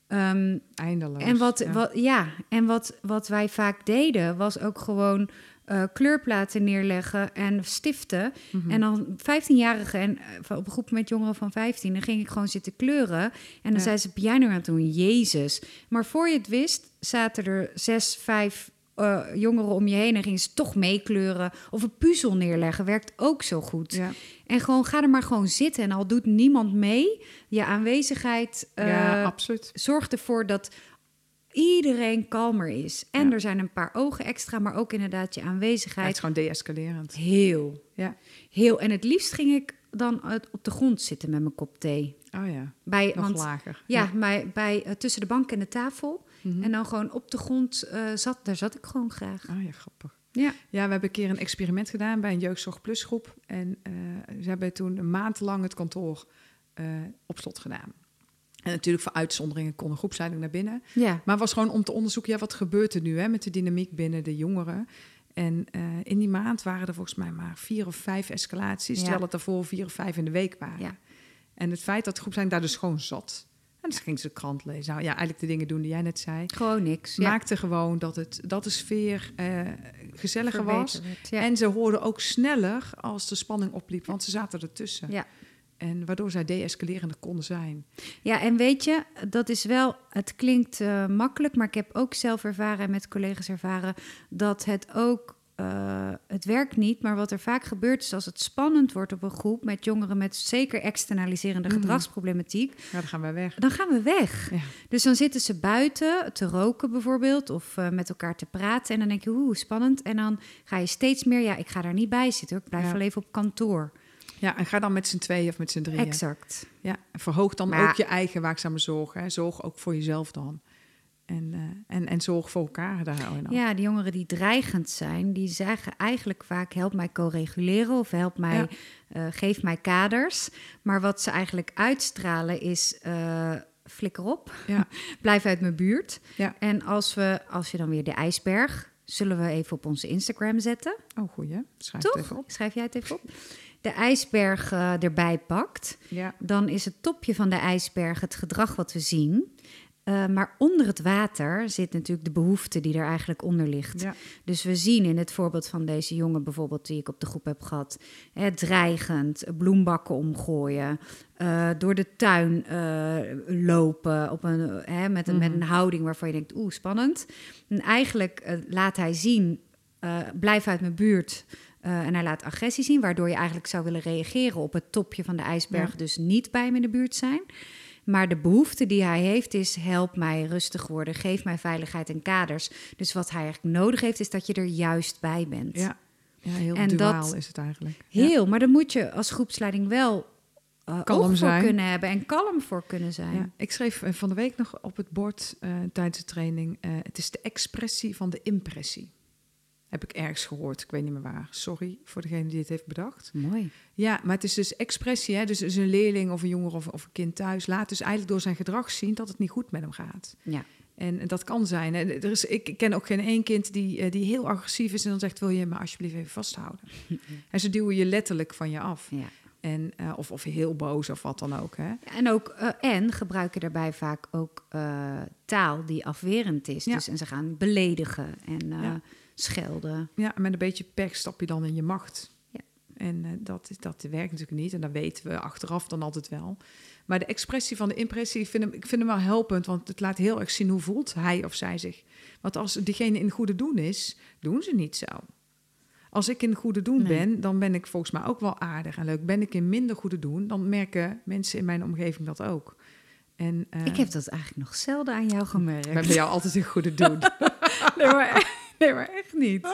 Ehm,
eindeloos.
en wat,
ja.
wat, ja, en wat, wat wij vaak deden, was ook gewoon eh, kleurplaten neerleggen en stiften.
Mhm.
En dan 15-jarigen en eh, op een groep met jongeren van 15, dan ging ik gewoon zitten kleuren. En dan
Ja.
zei ze piano aan het doen, Jezus. Maar voor je het wist, zaten er zes, vijf eh, jongeren om je heen en gingen ze toch meekleuren. Of een puzzel neerleggen, werkt ook zo goed.
ja.
En gewoon ga er maar gewoon zitten. En al doet niemand mee, je aanwezigheid
ja, absoluut.
zorgt ervoor dat iedereen kalmer is. En
Ja.
er zijn een paar ogen extra, maar ook inderdaad je
Ja, het
aanwezigheid.
is gewoon deescalerend.
Heel,
Ja.
heel. En het liefst ging ik dan uit- op de grond zitten met mijn kop thee.
Oh ja,
Bij,
nog
want,
lager.
ja, bij, bij, eh, tussen de bank en de tafel.
Mhm.
En dan gewoon op de grond eh, zat, daar zat ik gewoon graag.
Oh ja, grappig.
Ja.
Ja, we hebben een keer een experiment gedaan bij een Jeugdzorg Plus groep. En eh, ze hebben toen een maand lang het kantoor eh, op slot gedaan. En natuurlijk voor uitzonderingen kon een groepsleiding naar binnen.
Ja.
Maar het was gewoon om te onderzoeken, ja, wat gebeurt er nu hè, met de dynamiek binnen de jongeren? En eh, in die maand waren er volgens mij maar vier of vijf escalaties,
Ja.
terwijl het daarvoor vier of vijf in de week waren.
Ja.
En het feit dat de groepsleiding daar dus gewoon zat. En dan ging ze de krant lezen. Nou ja, eigenlijk de dingen doen die jij net zei.
Gewoon niks. Ja.
Maakte gewoon dat, het, dat de sfeer eh, gezelliger was.
verbeterd werd. Ja.
En ze hoorden ook sneller als de spanning opliep, want ze zaten ertussen.
Ja.
En waardoor zij deescalerender konden zijn.
Ja, en weet je, dat is wel, het klinkt eh, makkelijk, maar ik heb ook zelf ervaren en met collega's ervaren dat het ook, eh, het werkt niet, maar wat er vaak gebeurt is als het spannend wordt op een groep met jongeren met zeker externaliserende
Mhm.
gedragsproblematiek,
Ja, dan gaan wij weg.
dan gaan we weg.
Ja.
Dus dan zitten ze buiten te roken bijvoorbeeld of eh, met elkaar te praten en dan denk je, oeh, spannend. En dan ga je steeds meer, ja, ik ga daar niet bij zitten, hoor. ik blijf
Ja.
wel even op kantoor.
Ja, en ga dan met z'n tweeën of met z'n drieën.
Exact.
Ja, en verhoog dan
Maar-
ook je eigen waakzame zorg. Hè. Zorg ook voor jezelf dan. En, eh, en, en zorg voor elkaar ook.
Ja, die jongeren die dreigend zijn, die zeggen eigenlijk vaak: help mij co-reguleren of help mij,
Ja.
eh, geef mij kaders. Maar wat ze eigenlijk uitstralen is: eh, flikker op,
Ja.
blijf uit mijn buurt.
Ja.
En als, we, als je dan weer de ijsberg, zullen we even op onze Instagram zetten.
Oh, goeie. Schrijf
Toch?
het even op.
Schrijf jij het even op? De ijsberg eh, erbij pakt,
Ja.
dan is het topje van de ijsberg het gedrag wat we zien. Eh, maar onder het water zit natuurlijk de behoefte die er eigenlijk onder ligt.
Ja.
Dus we zien in het voorbeeld van deze jongen bijvoorbeeld die ik op de groep heb gehad, hè, dreigend, bloembakken omgooien, eh, door de tuin lopen op een, hè, met, een, met
Mhm.
een houding waarvan je denkt, oeh, spannend. En eigenlijk laat hij zien, blijf uit mijn buurt. Eh, en hij laat agressie zien, waardoor je eigenlijk zou willen reageren op het topje van de ijsberg,
Ja.
dus niet bij hem in de buurt zijn. Maar de behoefte die hij heeft is: help mij rustig worden, geef mij veiligheid en kaders. Dus wat hij eigenlijk nodig heeft, is dat je er juist bij bent.
Ja. ja, heel
En
duaal
dat-
is het eigenlijk. Ja.
Heel, maar dan moet je als groepsleiding wel eh
Kalm
oog voor kunnen hebben en kalm voor kunnen zijn.
Ja, ik schreef eh, van de week nog op het bord eh, tijdens de training: het is de expressie van de impressie. Heb ik ergens gehoord, ik weet niet meer waar. Sorry voor degene die het heeft bedacht.
Mooi.
Ja, maar het is dus expressie. Hè? Dus, dus een leerling of een jonger of, of een kind thuis laat dus eigenlijk door zijn gedrag zien dat het niet goed met hem gaat.
Ja.
En, en dat kan zijn. hè. Er is, ik ken ook geen één kind die, eh, die heel agressief is en dan zegt: Wil je me alsjeblieft even vasthouden? en ze duwen je letterlijk van je af.
ja.
En, eh, of, of heel boos of wat dan ook. Hè?
En, ook, eh, en gebruiken daarbij vaak ook taal die afwerend is.
Ja.
Dus, en ze gaan beledigen en
Ja.
Schelden.
Ja, met een beetje pech stap je dan in je macht.
Ja.
En eh, dat, is- dat werkt natuurlijk niet. En dat weten we achteraf dan altijd wel. Maar de expressie van de impressie, ik vind hem, ik vind hem wel helpend. Want het laat heel erg zien hoe voelt hij of zij zich. Want als diegene in goede doen is, doen ze niet zo. Als ik in goede doen
Nee.
ben, dan ben ik volgens mij ook wel aardig en leuk. Ben ik in minder goede doen, dan merken mensen in mijn omgeving dat ook. En, eh,
Ik heb dat eigenlijk nog zelden aan jou gemerkt.
ik ben bij jou altijd in goede doen.
nee, maar, nee, maar echt niet.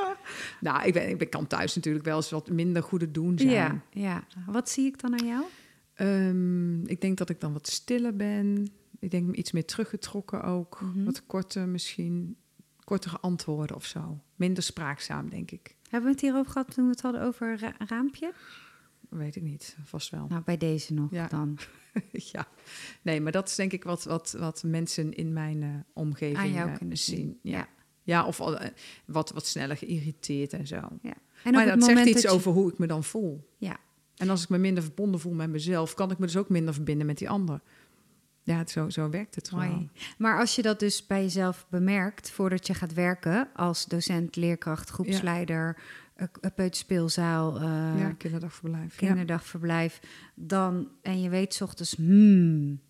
nou, ik, ben, ik ben, kan thuis natuurlijk wel eens wat minder goede doen zijn.
Ja, ja. Wat zie ik dan aan jou?
Ehm, ik denk dat ik dan wat stiller ben. Ik denk iets meer teruggetrokken ook.
Mhm.
Wat korter misschien. Kortere antwoorden of zo. Minder spraakzaam, denk ik.
Hebben we het hierover gehad toen we het hadden over ra- raampje?
Weet ik niet. Vast wel.
Nou, bij deze nog
Ja.
dan.
ja. Nee, maar dat is denk ik wat, wat, wat mensen in mijn eh, omgeving
Aan jou
eh,
kunnen
zien.
zien.
Ja.
Ja.
Ja, of al, eh, wat, wat sneller geïrriteerd en zo.
ja. En
maar dat zegt iets
dat je-
over hoe ik me dan voel.
Ja.
En als ik me minder verbonden voel met mezelf, kan ik me dus ook minder verbinden met die ander. Ja, het, zo, zo werkt het gewoon.
Maar als je dat dus bij jezelf bemerkt voordat je gaat werken als docent, leerkracht, groepsleider, eh, eh, peuterspeelzaal,
ja, kinderdagverblijf. Ja.
kinderdagverblijf, dan en je weet 's ochtends, hmm,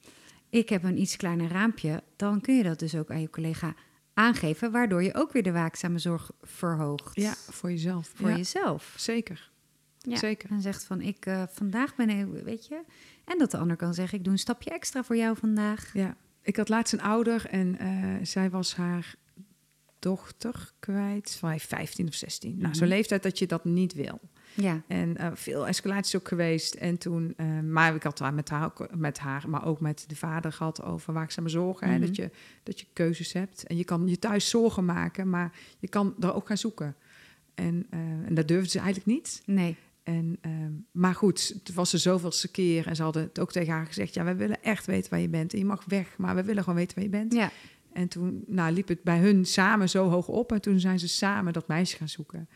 ik heb een iets kleiner raampje, dan kun je dat dus ook aan je collega aangeven, waardoor je ook weer de waakzame zorg verhoogt
Ja, voor jezelf.
voor
ja,
jezelf.
Zeker.
Ja.
Zeker.
En zegt van ik eh, vandaag ben ik, weet je, en dat de ander kan zeggen ik doe een stapje extra voor jou vandaag.
Ja. Ik had laatst een ouder en eh, zij was haar dochter kwijt. Van 15 of 16. Nou,
Mhm.
zo'n leeftijd dat je dat niet wil.
Ja,
En eh, veel escalaties ook geweest. En toen, eh, maar ik had daar met haar, met haar, maar ook met de vader gehad over waakzame zorgen. hè,
Mhm.
dat, je, dat je keuzes hebt. En je kan je thuis zorgen maken, maar je kan er ook gaan zoeken. En, eh, en dat durfde ze eigenlijk niet.
nee.
En, ehm, maar goed, het was er zoveelste keer. En ze hadden het ook tegen haar gezegd: Ja, wij willen echt weten waar je bent. En je mag weg, maar we willen gewoon weten waar je bent.
Ja,
En toen nou, liep het bij hun samen zo hoog op. En toen zijn ze samen dat meisje gaan zoeken.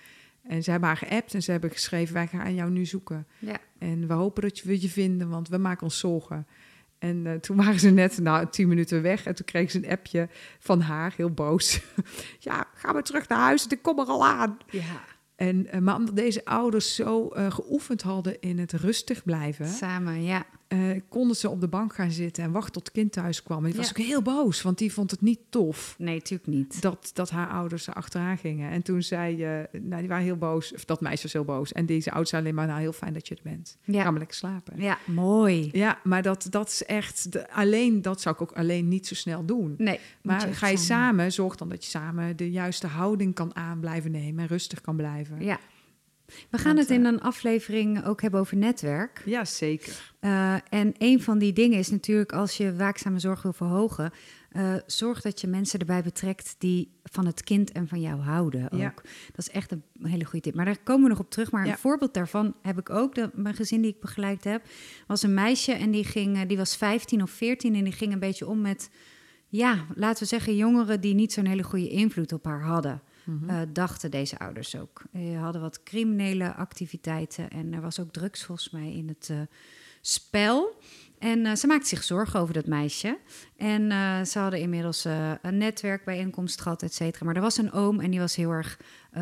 En ze hebben haar geappt en ze hebben geschreven: Wij gaan jou nu zoeken.
ja.
En we hopen dat we je vinden, want we maken ons zorgen. En eh, toen waren ze net nou, tien minuten weg. En toen kreeg ze een appje van haar, heel boos. ja, ga maar terug naar huis, ik kom er al aan.
Ja.
En, uh, maar omdat deze ouders zo uh, geoefend hadden in het rustig blijven...
Samen, ja.
Uh, konden ze op de bank gaan zitten en wachten tot het kind thuis kwam. En die was ook heel boos, want die vond het niet tof.
Nee, natuurlijk niet.
Dat, dat haar ouders er achteraan gingen. En toen zei, uh, nou, die waren heel boos, of dat meisje was heel boos. En deze ouders zei alleen maar, nou, heel fijn dat je er bent. Ja. Ga maar lekker slapen.
Ja, mooi.
Ja, maar dat, dat is echt, de, alleen, dat zou ik ook alleen niet zo snel doen.
Nee.
Maar je ga je samen. samen, zorg dan dat je samen de juiste houding kan aan blijven nemen en rustig kan blijven.
Ja. We gaan het in een aflevering ook hebben over netwerk.
Ja, zeker.
Uh, en een van die dingen is natuurlijk als je waakzame zorg wil verhogen, uh, zorg dat je mensen erbij betrekt die van het kind en van jou houden. Ook. Ja. Dat is echt een hele goede tip. Maar daar komen we nog op terug. Maar ja. een voorbeeld daarvan heb ik ook. De, mijn gezin die ik begeleid heb, was een meisje en die, ging, die was 15 of 14 en die ging een beetje om met, ja, laten we zeggen, jongeren die niet zo'n hele goede invloed op haar hadden. Mm-hmm. Uh, dachten deze ouders ook. Ze hadden wat criminele activiteiten en er was ook drugs volgens mij in het uh, spel. En uh, ze maakte zich zorgen over dat meisje. En ze hadden inmiddels een netwerkbijeenkomst gehad, et cetera. Maar er was een oom en die was heel erg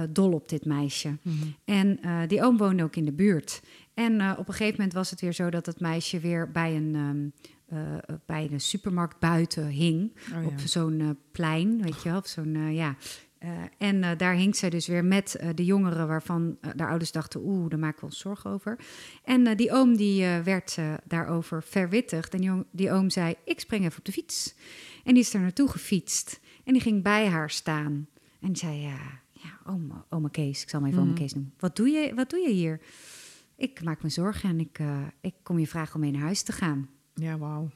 dol op dit meisje. Mm-hmm. En die oom woonde ook in de buurt. En op een gegeven moment was het weer zo dat het meisje weer bij een... Um, uh, bij een supermarkt buiten hing. Oh, ja. Op zo'n uh, plein, weet je wel. Op zo'n, uh, ja, uh, en uh, daar hing zij dus weer met uh, de jongeren waarvan de ouders dachten, oeh, daar maken we ons zorgen over. En die oom die werd daarover verwittigd. En die, die, oom zei, ik spring even op de fiets. En die is daar naartoe gefietst. En die ging bij haar staan. En die zei, ja, ja oma, oma Kees, ik zal me even mm. oma Kees noemen. Wat doe, je, wat doe je hier? Ik maak me zorgen en ik, ik kom je vragen om mee naar huis te gaan.
Ja, wauw.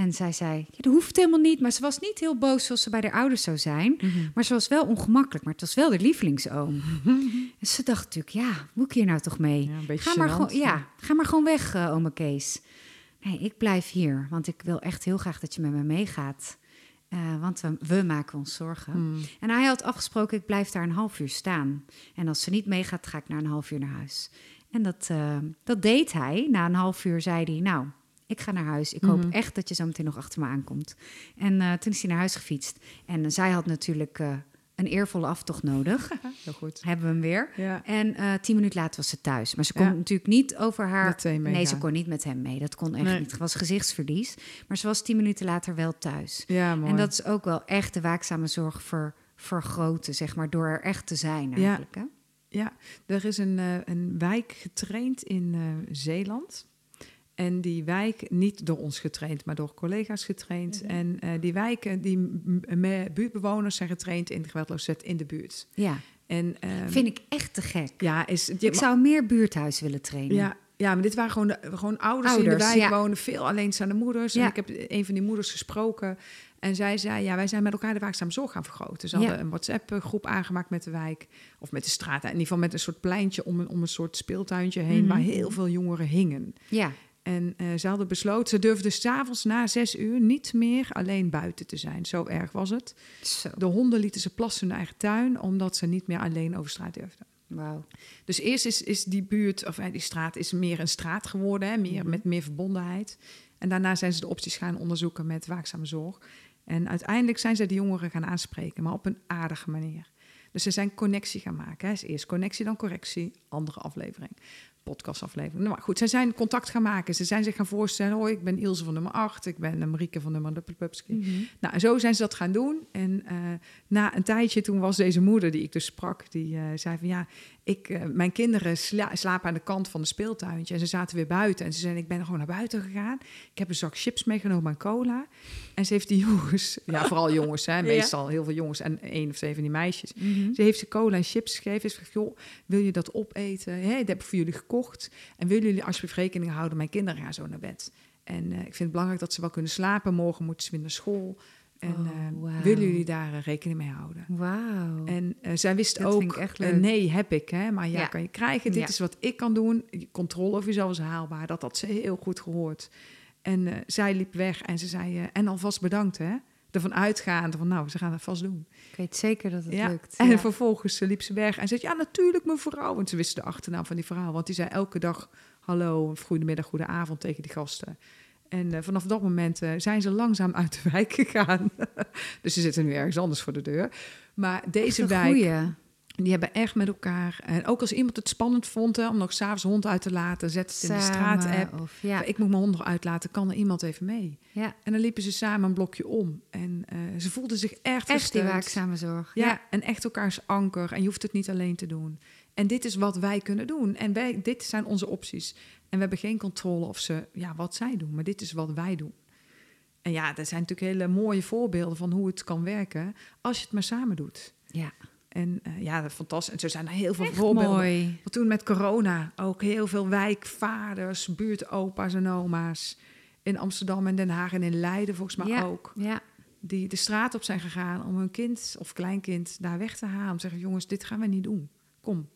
En zij zei, ja, dat hoeft helemaal niet. Maar ze was niet heel boos zoals ze bij haar ouders zou zijn. Mm -hmm. Maar ze was wel ongemakkelijk. Maar het was wel de lievelingsoom. en ze dacht natuurlijk, ja, moet ik hier nou toch mee?
Ja,
ga, maar gewoon, ja, ga maar gewoon weg, uh, oma Kees. Nee, ik blijf hier. Want ik wil echt heel graag dat je met me meegaat. Uh, want we, we, maken ons zorgen. Mm. En hij had afgesproken, ik blijf daar een half uur staan. En als ze niet meegaat, ga ik na een half uur naar huis. En dat, uh, dat deed hij. Na een half uur zei hij, nou, ik ga naar huis. Ik hoop mm -hmm. echt dat je zo meteen nog achter me aankomt. En uh, toen is hij naar huis gefietst. En uh, zij had natuurlijk uh, een eervolle aftocht nodig.
Heel goed.
Hebben we hem weer. Ja. En tien minuten later was ze thuis. Maar ze kon ja. natuurlijk niet over haar... Nee, ze kon niet met hem mee. Dat kon echt nee. niet. Het was gezichtsverlies. Maar ze was tien minuten later wel thuis.
Ja, mooi.
En dat is ook wel echt de waakzame zorg voor vergroten, zeg maar. Door er echt te zijn eigenlijk,
ja. Ja, er is een, een wijk getraind in Zeeland... En die wijk, niet door ons getraind, maar door collega's getraind. Mm -hmm. En uh, die wijken, die buurtbewoners zijn getraind in geweldloosheid in de buurt.
Ja.
En,
um, Vind ik echt te gek.
Ja, is, je,
ik zou meer buurthuis willen trainen.
Ja, ja, maar dit waren gewoon, de, gewoon ouders, ouders in de wijk ja. wonen, veel alleenstaande moeders. Ja. En ik heb een van die moeders gesproken. En zij zei, ja, wij zijn met elkaar de waakzame zorg gaan vergroten. Ze hadden een WhatsApp-groep aangemaakt met de wijk. Of met de straat. In ieder geval met een soort pleintje om een, om een soort speeltuintje heen... Mm -hmm. waar heel veel jongeren hingen.
Ja.
En uh, ze hadden besloten, ze durfden s'avonds na zes uur niet meer alleen buiten te zijn. Zo erg was het.
Zo.
De honden lieten ze plassen in hun eigen tuin, omdat ze niet meer alleen over straat durfden. Dus eerst is, is die buurt, of die straat, is meer een straat geworden, hè, meer, met meer verbondenheid. En daarna zijn ze de opties gaan onderzoeken met waakzame zorg. En uiteindelijk zijn ze de jongeren gaan aanspreken, maar op een aardige manier. Dus ze zijn connectie gaan maken. Hè. Eerst connectie, dan correctie, andere aflevering podcastaflevering. Nou, maar goed, zij zijn contact gaan maken. Ze zijn zich gaan voorstellen, hoi, ik ben Ilse van nummer 8, ik ben Marieke van nummer Pupski. Mm -hmm. Nou, en zo zijn ze dat gaan doen. En uh, na een tijdje, toen was deze moeder die ik dus sprak, die uh, zei van ja, ik, uh, mijn kinderen sla slapen aan de kant van de speeltuintje en ze zaten weer buiten. En ze zeiden, ik ben gewoon naar buiten gegaan. Ik heb een zak chips meegenomen aan cola. En ze heeft die jongens, ja, vooral jongens, hè, meestal ja. heel veel jongens en één of twee van die meisjes. Mm -hmm. Ze heeft ze cola en chips gegeven. Ze zegt, joh, wil je dat opeten? Hè, dat heb ik voor jullie gekocht. En willen jullie alsjeblieft rekening houden, mijn kinderen gaan zo naar bed. En uh, ik vind het belangrijk dat ze wel kunnen slapen. Morgen moeten ze weer naar school. En oh, wow. willen jullie daar uh, rekening mee houden?
Wauw.
En uh, zij wist dat ook, nee heb ik, hè, maar ja, ja. kan je krijgen. Dit ja. is wat ik kan doen. Controle over jezelf is haalbaar. Dat had ze heel goed gehoord. En zij liep weg en ze zei, en alvast bedankt hè. Ervan uitgaande van, nou, ze gaan het vast doen.
Ik weet zeker dat het
ja.
lukt.
En vervolgens liep ze weg en zei, ja, natuurlijk mevrouw. Want ze wisten de achternaam van die vrouw. Want die zei elke dag hallo, goedemiddag, goede avond tegen die gasten. En eh, vanaf dat moment eh, zijn ze langzaam uit de wijk gegaan. dus ze zitten nu ergens anders voor de deur. Maar deze wijk,
goeie.
die hebben echt met elkaar... En ook als iemand het spannend vond hè, om nog s'avonds hond uit te laten... zet het in de straat-app.
Of, ja.
Ik moet mijn hond nog uitlaten, kan er iemand even mee?
ja,
En dan liepen ze samen een blokje om. En eh, ze voelden zich echt
echt die waakzame zorg.
Ja, en echt elkaars anker. En je hoeft het niet alleen te doen. En dit is wat wij kunnen doen. En wij, dit zijn onze opties. En we hebben geen controle of ze, ja, wat zij doen. Maar dit is wat wij doen. En ja, dat zijn natuurlijk hele mooie voorbeelden van hoe het kan werken. Als je het maar samen doet.
ja.
En eh, ja, fantastisch. En zo zijn er heel veel
Echt
voorbeelden.
mooi.
Want toen met corona ook heel veel wijkvaders, buurtopa's en oma's. In Amsterdam en Den Haag en in Leiden volgens mij
Ja.
ook
Ja,
die de straat op zijn gegaan om hun kind of kleinkind daar weg te halen. Om te zeggen, jongens, dit gaan we niet doen. Kom.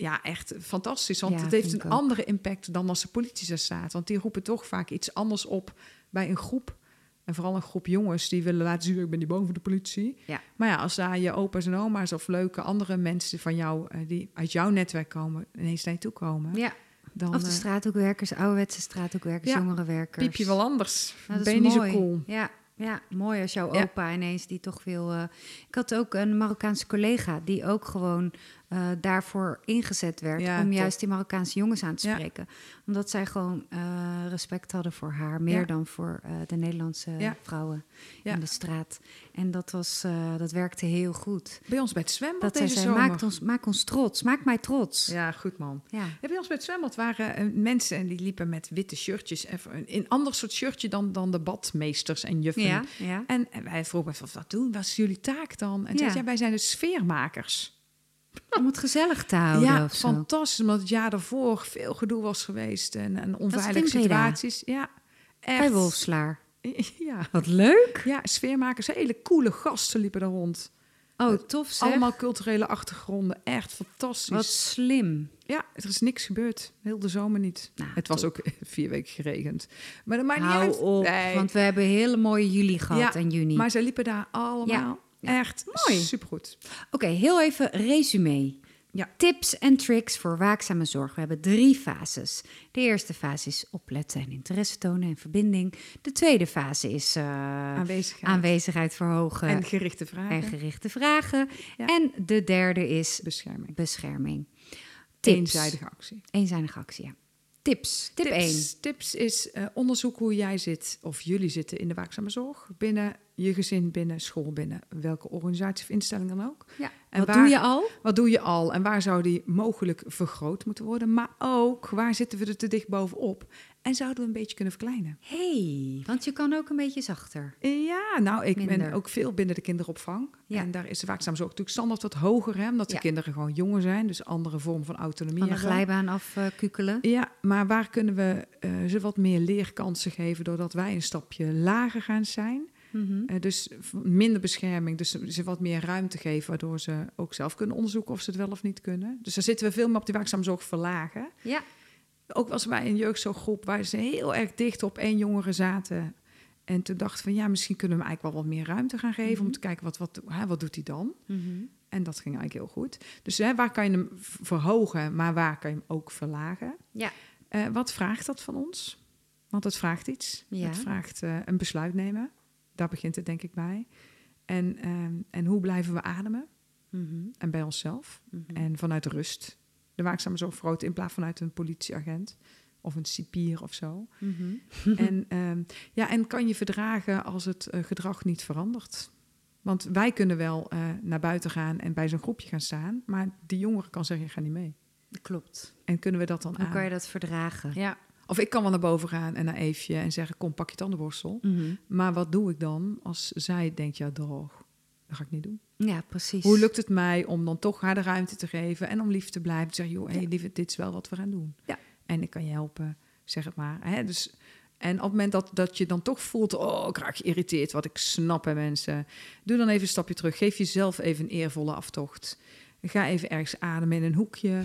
Ja, echt fantastisch. Want
Ja,
het heeft een
ook.
andere impact dan als de politie daar staat. Want die roepen toch vaak iets anders op bij een groep. En vooral een groep jongens die willen laten zien, ik ben bang voor de politie.
Ja.
Maar ja, als daar je opa's en oma's of leuke andere mensen van jou, eh, die uit jouw netwerk komen, ineens naar je toe komen,
ja.
dan
Of de
eh,
straathoekwerkers, ouderwetse straathoekwerkers,
Ja,
jongerenwerkers.
piep je wel anders.
Nou, dat
ben
is
je niet
mooi.
zo cool.
Ja, ja, mooi als jouw
Ja.
opa ineens die toch veel... eh, Ik had ook een Marokkaanse collega die ook gewoon eh, daarvoor ingezet werd...
Ja,
om
top.
juist die Marokkaanse jongens aan te
Ja.
spreken. Omdat zij gewoon eh, respect hadden voor haar. Meer
Ja.
dan voor eh, de Nederlandse vrouwen in de straat. En dat, was, dat werkte heel goed.
Bij ons bij het zwembad
Dat
deze
zei,
zomer.
maak ons, maak ons trots, maak mij trots.
Ja, goed man.
Ja.
Bij ons bij het zwembad waren mensen en die liepen met witte shirtjes. Even een, ander soort shirtje dan, dan de badmeesters en juffen. En, en wij vroegen wat doen? Wat is jullie taak dan? En zei ze, ja, wij zijn de sfeermakers.
Om het gezellig te houden
ja, fantastisch. Omdat het jaar daarvoor veel gedoe was geweest. En, en onveilige situaties. Ja, echt.
Bij Wolfslaar.
Ja.
Wat leuk.
ja, sfeermakers. Hele coole gasten liepen daar rond.
Oh, tof zeg.
Allemaal culturele achtergronden. Echt fantastisch.
Wat slim.
Ja, er is niks gebeurd. Heel de zomer niet.
Nou,
het was ook vier weken geregend. Maar dat maakt niet uit.
op,
Nee.
want we hebben hele mooie juli gehad
Ja,
en juni.
Maar ze liepen daar allemaal.
Ja.
Echt
Mooi.
supergoed.
Oké, heel even resume.
Ja.
Tips en tricks voor waakzame zorg. We hebben drie fases. De eerste fase is opletten en interesse tonen en verbinding. De tweede fase is eh,
Aanwezigheid.
aanwezigheid verhogen
En
en,
gerichte vragen.
gerichte vragen.
Ja.
En de derde is
Bescherming.
bescherming. Tips.
Eenzijdige actie.
Eenzijdige actie, ja. Tips. Tip 1.
Tips, tips is eh, onderzoek hoe jij zit of jullie zitten in de waakzame zorg. Binnen je gezin, binnen school, binnen welke organisatie of instelling dan ook.
Ja.
En
Wat
waar-
doe je al?
Wat doe je al en waar zou die mogelijk vergroot moeten worden? Maar ook, waar zitten we er te dicht bovenop? En zouden we een beetje kunnen verkleinen?
hey, want je kan ook een beetje zachter.
Ja, nou, ik ben ook veel binnen de kinderopvang.
Ja.
En daar is de waakzaam zorg natuurlijk standaard wat hoger, hè, omdat de
Ja.
kinderen gewoon jonger zijn. Dus andere vorm van autonomie
Van de
hebben.
glijbaan afkukelen.
Ja, maar waar kunnen we eh, ze wat meer leerkansen geven doordat wij een stapje lager gaan zijn?
Mhm.
Eh, dus minder bescherming, dus ze wat meer ruimte geven, waardoor ze ook zelf kunnen onderzoeken of ze het wel of niet kunnen. Dus daar zitten we veel meer op die waakzaam zorg verlagen.
Ja.
Ook was bij een jeugdzorggroep waar ze heel erg dicht op één jongere zaten. En toen dacht van ja, misschien kunnen we hem eigenlijk wel wat meer ruimte gaan geven om
Mhm.
te kijken wat, wat, hè, wat doet hij dan.
Mhm.
En dat ging eigenlijk heel goed. Dus hè, waar kan je hem verhogen, maar waar kan je hem ook verlagen?
Ja.
Eh, wat vraagt dat van ons? Want het vraagt iets.
Ja.
Het vraagt eh, een besluit nemen. Daar begint het denk ik bij. En, ehm, en hoe blijven we ademen?
Mhm.
En bij onszelf. En vanuit rust. De waakzame zorg vergroten in plaats vanuit een politieagent. Of een cipier of zo.
Mhm.
en, ehm, ja, en kan je verdragen als het eh, gedrag niet verandert? Want wij kunnen wel eh, naar buiten gaan en bij zo'n groepje gaan staan. Maar die jongere kan zeggen, ik ga niet mee.
Klopt.
En kunnen we dat dan
Hoe
aan?
kan je dat verdragen?
Ja. Of ik kan wel naar boven gaan en naar Eefje en zeggen, kom, pak je tandenborstel.
Mhm.
Maar wat doe ik dan als zij denkt, ja, droog. Dat ga ik niet doen.
Ja, precies.
Hoe lukt het mij om dan toch haar de ruimte te geven en om lief te blijven? Te zeggen, joh, hey,
Ja.
lieve, dit is wel wat we gaan doen.
Ja.
En ik kan je helpen, zeg het maar. Hè? Dus, en op het moment dat, dat je dan toch voelt, oh, ik raak geïrriteerd, wat ik snap hè mensen. Doe dan even een stapje terug. Geef jezelf even een eervolle aftocht. Ga even ergens ademen in een hoekje.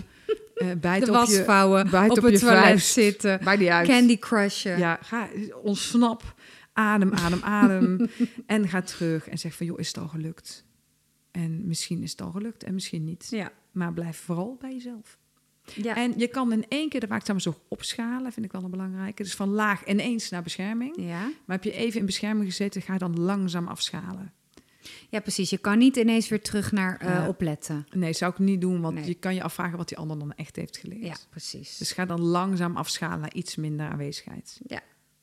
Bijt
de
op je, bijt
op,
op
het
je
toilet zitten,
uit.
candy crushen.
Ja, ga, ontsnap, adem, adem, adem. en ga terug en zeg van, joh, is het al gelukt? En misschien is het al gelukt en misschien niet.
Ja.
Maar blijf vooral bij jezelf.
Ja.
En je kan in één keer de waakzame zorg opschalen, vind ik wel een belangrijke. Dus van laag ineens naar bescherming.
ja.
Maar heb je even in bescherming gezeten, ga je dan langzaam afschalen.
ja, precies. Je kan niet ineens weer terug naar eh, opletten.
Nee, zou ik niet doen, want
Nee.
je kan je afvragen wat die ander dan echt heeft geleerd.
Ja, precies.
Dus ga dan langzaam afschalen naar iets minder aanwezigheid.
ja,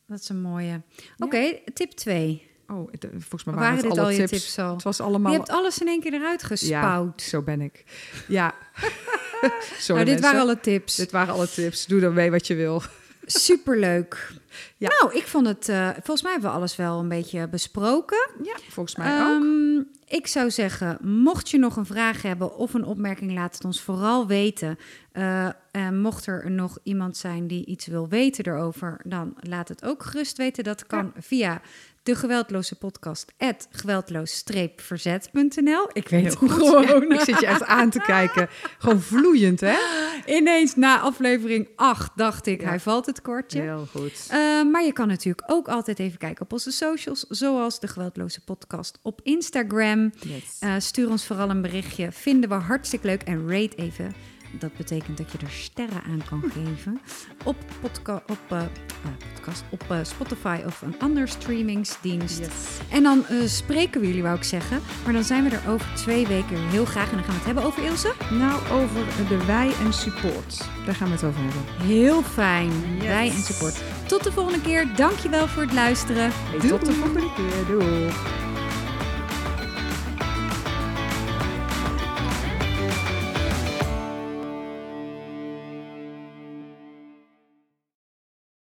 dat is een mooie. Oké, tip 2.
Oh, het- volgens mij waren,
waren
het
dit
alle
al je
tips.
tips al?
Het was
Je
allemaal...
hebt alles in één keer eruit
ja,
gespouwd.
zo ben ik. Ja. Sorry
nou, dit
mensen.
waren alle tips.
Dit waren alle tips. Doe ermee wat je wil.
Superleuk.
Ja.
Nou, ik vond het... eh, volgens mij hebben we alles wel een beetje besproken.
Ja, volgens mij ook.
Ehm, ik zou zeggen, mocht je nog een vraag hebben of een opmerking, laat het ons vooral weten. Eh, en mocht er nog iemand zijn die iets wil weten erover, dan laat het ook gerust weten. Dat kan via de geweldloze podcast geweldloos-verzet.nl. Ik weet het gewoon.
Ja, ik zit je echt aan te kijken. Gewoon vloeiend, hè?
Ineens na aflevering 8 dacht ik,
Ja.
hij valt het kortje.
Heel goed.
Uh, maar je kan natuurlijk ook altijd even kijken op onze socials, zoals de Geweldloze Podcast op Instagram.
Yes.
Uh, stuur ons vooral een berichtje, vinden we hartstikke leuk. En rate even, dat betekent dat je er sterren aan kan geven. Op, podca op, uh, podcast, op uh, Spotify of een ander streamingsdienst.
Yes.
En dan uh, spreken we jullie, wou ik zeggen. Maar dan zijn we er over twee weken heel graag. En dan gaan we het hebben over Ilse.
Nou, over de wij en support. Daar gaan we het over hebben.
Heel fijn.
Yes.
Wij en support. Tot de volgende keer. Dankjewel voor het luisteren.
Hey, tot de volgende keer. Doei.